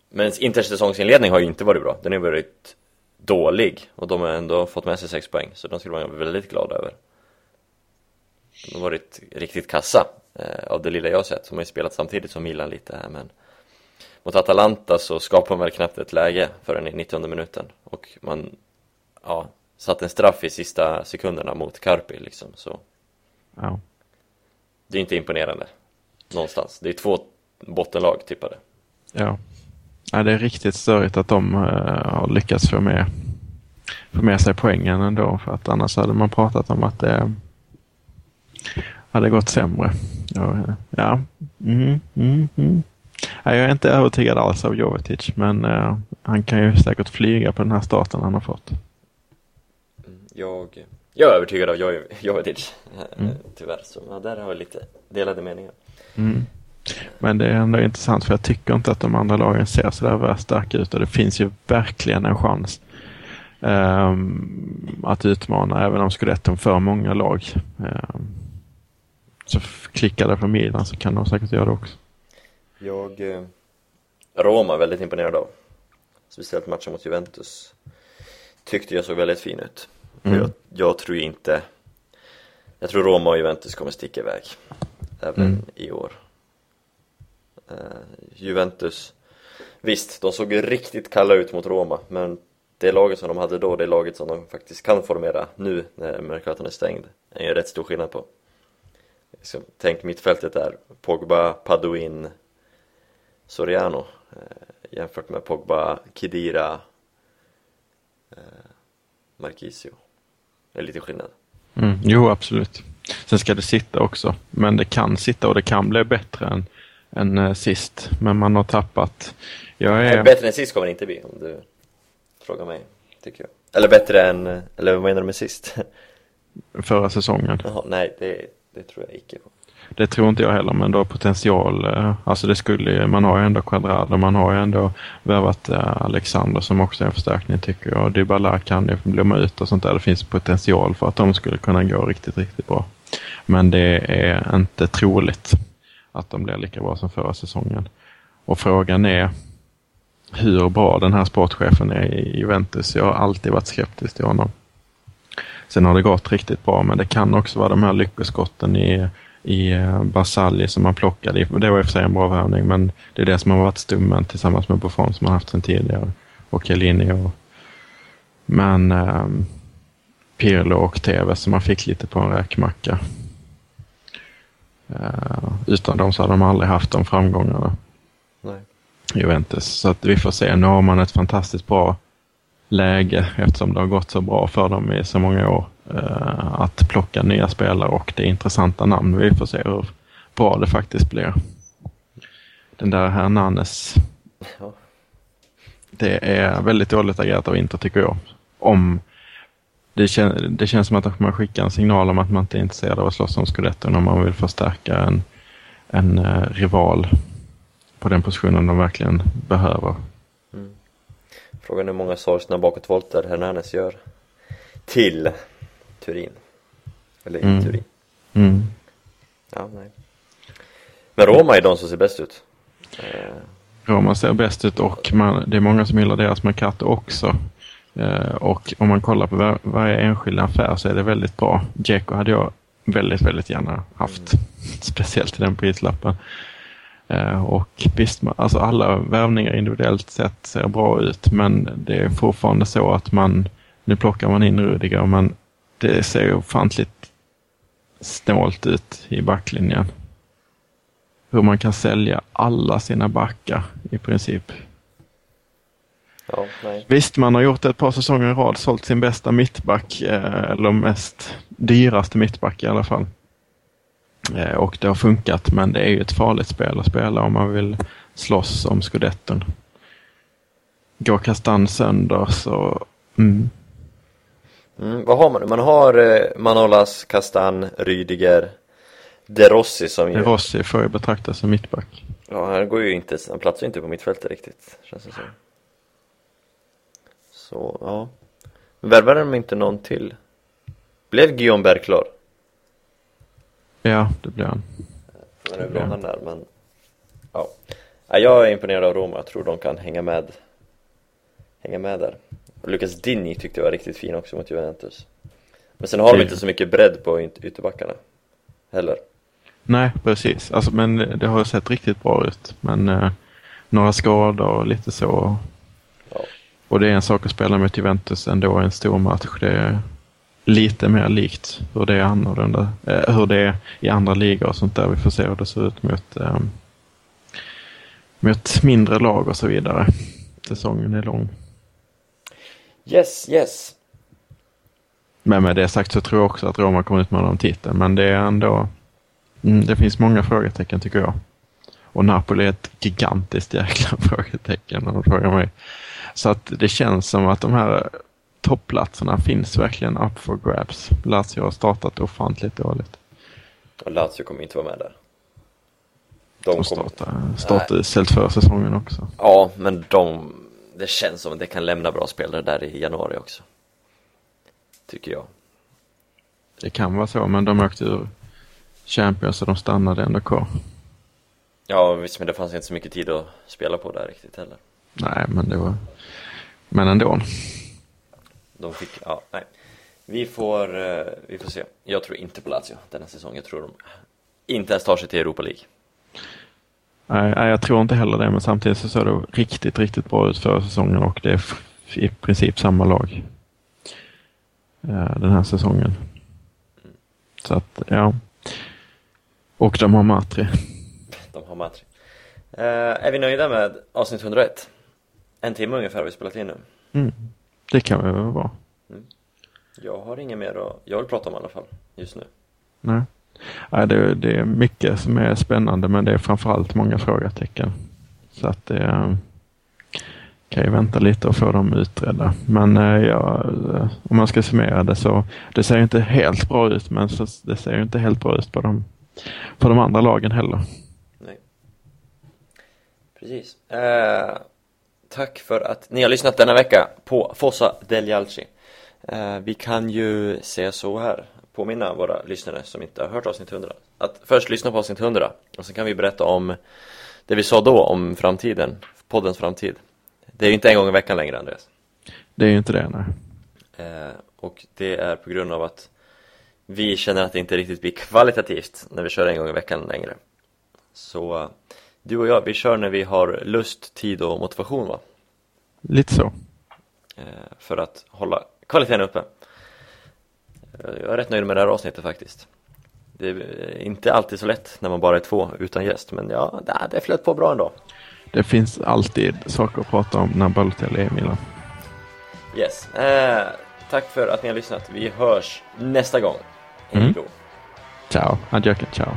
Speaker 2: Men Inters säsongsinledning har ju inte varit bra, den har varit dålig och de har ändå fått med sig 6 poäng, så de skulle man vara väldigt glad över. De har varit riktigt kassa, eh, av det lilla jag har sett. De har ju spelat samtidigt som Milan lite här, men mot Atalanta så skapar man väl knappt ett läge förrän i 90 minuten och man, ja, satt en straff i sista sekunderna mot Carpi liksom, så
Speaker 3: Ja.
Speaker 2: det är inte imponerande någonstans. Det är två bottenlag tippade.
Speaker 3: Ja. ja, det är riktigt störigt att de eh, har lyckats få med, få med sig poängen ändå. För att annars hade man pratat om att det hade gått sämre. Ja, eh, ja. Mm, mm, mm. Ja, jag är inte övertygad alls av Jovetic, men eh, han kan ju säkert flyga på den här starten han har fått.
Speaker 2: Jag, jag är övertygad av Jo- Jovetic, eh,
Speaker 3: Mm.
Speaker 2: tyvärr. Så ja, där har vi lite delade meningar.
Speaker 3: Mm. Men det är ändå intressant för jag tycker inte att de andra lagen ser så där värst starka ut och det finns ju verkligen en chans ehm, att utmana även om Scudetton för många lag. Um, så klickar det för Milan så kan de säkert göra det också.
Speaker 2: Jag, eh, Roma är väldigt imponerad av. Speciellt matchen mot Juventus. Tyckte jag såg väldigt fin ut.
Speaker 3: Mm.
Speaker 2: Jag, jag tror inte, jag tror Roma och Juventus kommer sticka iväg. Även
Speaker 3: Mm.
Speaker 2: i år. Eh, Juventus, visst, de såg ju riktigt kalla ut mot Roma, men det laget som de hade då, det laget som de faktiskt kan formera nu när Mercaton är stängd, är ju rätt stor skillnad på. Liksom, tänk mittfältet där, Pogba, Paduin, Soriano eh, jämfört med Pogba, Khedira, eh, Marquisio. Det är lite skillnad.
Speaker 3: Mm. Jo, absolut. Sen ska det sitta också. Men det kan sitta och det kan bli bättre än, än eh, sist. Men man har tappat. Jag är...
Speaker 2: Bättre än sist kommer det inte bli om du frågar mig, tycker jag. Eller bättre än, eller vad menar du med sist?
Speaker 3: förra säsongen.
Speaker 2: Jaha, nej, det, det tror jag icke på.
Speaker 3: Det tror inte jag heller, men då potential. Eh, alltså det skulle man har ju ändå Quadrado, man har ju ändå värvat eh, Alexander som också är en förstärkning tycker jag. Dybala kan ju blomma ut och sånt där. Det finns potential för att de skulle kunna gå riktigt, riktigt bra. Men det är inte troligt att de blir lika bra som förra säsongen. Och frågan är hur bra den här sportchefen är i Juventus. Jag har alltid varit skeptisk till honom. Sen har det gått riktigt bra, men det kan också vara de här lyckoskotten i, i eh, Basalli som man plockade. i. Det var i och för sig en bra värvning, men det är det som har varit stummen tillsammans med Buffon som man haft sedan tidigare. Och Chiellini och... Men um, Pirlo och Tevez som man fick lite på en räkmacka. Eh, utan dem så hade de aldrig haft de framgångarna.
Speaker 2: Nej.
Speaker 3: Juventus. Så att vi får se. Nu har man ett fantastiskt bra läge eftersom det har gått så bra för dem i så många år. Eh, att plocka nya spelare och det är intressanta namn. Vi får se hur bra det faktiskt blir. Den där Hernanes.
Speaker 2: Ja.
Speaker 3: Det är väldigt dåligt agerat av Inter tycker jag. Om det, kän, det känns som att man skickar en signal om att man inte är intresserad av att slåss om Scudetton om man vill förstärka en, en eh, rival på den positionen de verkligen behöver.
Speaker 2: Frågan är hur många sorgsna bakåtvolter Hernanes gör till Turin. Eller i
Speaker 3: Mm.
Speaker 2: Turin.
Speaker 3: Mm.
Speaker 2: Ja, nej. Men Roma är de som ser bäst ut. Eh,
Speaker 3: Roma ser bäst ut och man, det är många som gillar deras Mercato också. Eh, och om man kollar på var, varje enskild affär så är det väldigt bra. Dzeko hade jag väldigt, väldigt gärna haft. Speciellt till den prislappen. Eh, och visst, alltså alla värvningar individuellt sett ser bra ut men det är fortfarande så att man, nu plockar man in Rudiger men det ser ofantligt snålt ut i backlinjen hur man kan sälja alla sina backar i princip
Speaker 2: Ja.
Speaker 3: Visst, man har gjort ett par säsonger i rad, sålt sin bästa mittback, eh, eller mest dyraste mittback i alla fall. Eh, och det har funkat, men det är ju ett farligt spel att spela om man vill slåss om scudetton. Går kastan sönder så... Mm.
Speaker 2: Mm, vad har man nu? Man har eh, Manolas, Castan, Rydiger, De Rossi som ju...
Speaker 3: Rossi får ju betraktas som mittback.
Speaker 2: Ja, han går ju inte, han platsar ju inte på mittfältet riktigt, känns det som. Så, ja. Värvade de inte någon till? Blev Guillaume Berg klar?
Speaker 3: Ja, det blir han.
Speaker 2: Han är bra han där, men... Ja. ja. Jag är imponerad av Roma, jag tror de kan hänga med Hänga med där Lucas Dini tyckte jag var riktigt fin också mot Juventus Men sen har de inte så mycket bredd på yt- ytterbackarna Heller
Speaker 3: Nej, precis. Alltså, men det har sett riktigt bra ut. Men eh, några skador och lite så.
Speaker 2: Ja.
Speaker 3: Och det är en sak att spela mot Juventus ändå i en stor match. Det är lite mer likt hur det är annorlunda. Eh, hur det är i andra ligor och sånt där. Vi får se hur det ser ut mot, eh, mot mindre lag och så vidare. Säsongen är lång.
Speaker 2: Yes, yes
Speaker 3: Men med det sagt så tror jag också att Roma kommer ut med någon titel. Men det är ändå... Mm, det finns många frågetecken tycker jag. Och Napoli är ett gigantiskt jäkla frågetecken om du frågar mig. Så att det känns som att de här toppplatserna finns verkligen up for grabs. Lazio har startat ofantligt dåligt.
Speaker 2: Och Lazio kommer inte vara med där De
Speaker 3: De
Speaker 2: kommer
Speaker 3: startade, startade säsongen också.
Speaker 2: Ja, men de Det känns som att det kan lämna bra spelare där i januari också Tycker jag
Speaker 3: Det kan vara så, men de åkte ur Champions och de stannade ändå kvar.
Speaker 2: Ja visst, men det fanns inte så mycket tid att spela på där riktigt heller
Speaker 3: Nej, men det var... Men ändå.
Speaker 2: De fick, ja, nej. Vi får, eh, vi får se. Jag tror inte på Lazio denna säsong. Jag tror de inte ens tar sig till Europa League.
Speaker 3: Nej, jag tror inte heller det, men samtidigt så såg det riktigt, riktigt bra ut förra säsongen och det är i princip samma lag eh, den här säsongen. Så att, ja. Och de har Matri.
Speaker 2: De har Matri. Eh, är vi nöjda med avsnitt 101? En timme ungefär har vi spelat in nu.
Speaker 3: Mm. Det kan vi väl vara.
Speaker 2: Jag har inget mer att, jag vill prata om i alla fall, just nu.
Speaker 3: Nej ja, det, det är mycket som är spännande, men det är framförallt många frågetecken. Så att det eh, kan ju vänta lite och få dem utredda. Men eh, ja, eh, om man ska summera det så, det ser inte helt bra ut, men så, det ser inte helt bra ut på de, på de andra lagen heller.
Speaker 2: Nej. Precis. Eh, tack för att ni har lyssnat denna vecka på Fossa del Jalci. Eh, vi kan ju säga så här, påminna våra lyssnare som inte har hört avsnitt 100 att först lyssna på avsnitt 100 och sen kan vi berätta om det vi sa då om framtiden, poddens framtid. Det är ju inte en gång i veckan längre Andreas.
Speaker 3: Det är ju inte det, nej.
Speaker 2: Eh, och det är på grund av att vi känner att det inte riktigt blir kvalitativt när vi kör en gång i veckan längre. Så du och jag, vi kör när vi har lust, tid och motivation va?
Speaker 3: Lite så.
Speaker 2: Eh, för att hålla kvaliteten uppe. Jag är rätt nöjd med det här avsnittet faktiskt. Det är inte alltid så lätt när man bara är två utan gäst, men ja, det- flöt på bra ändå.
Speaker 3: Det finns alltid saker att prata om när Balotelli är i Milan.
Speaker 2: Yes. Eh, tack för att ni har lyssnat. Vi hörs nästa gång. Hej
Speaker 3: Mm.
Speaker 2: då.
Speaker 3: Ciao, adjöken, ciao.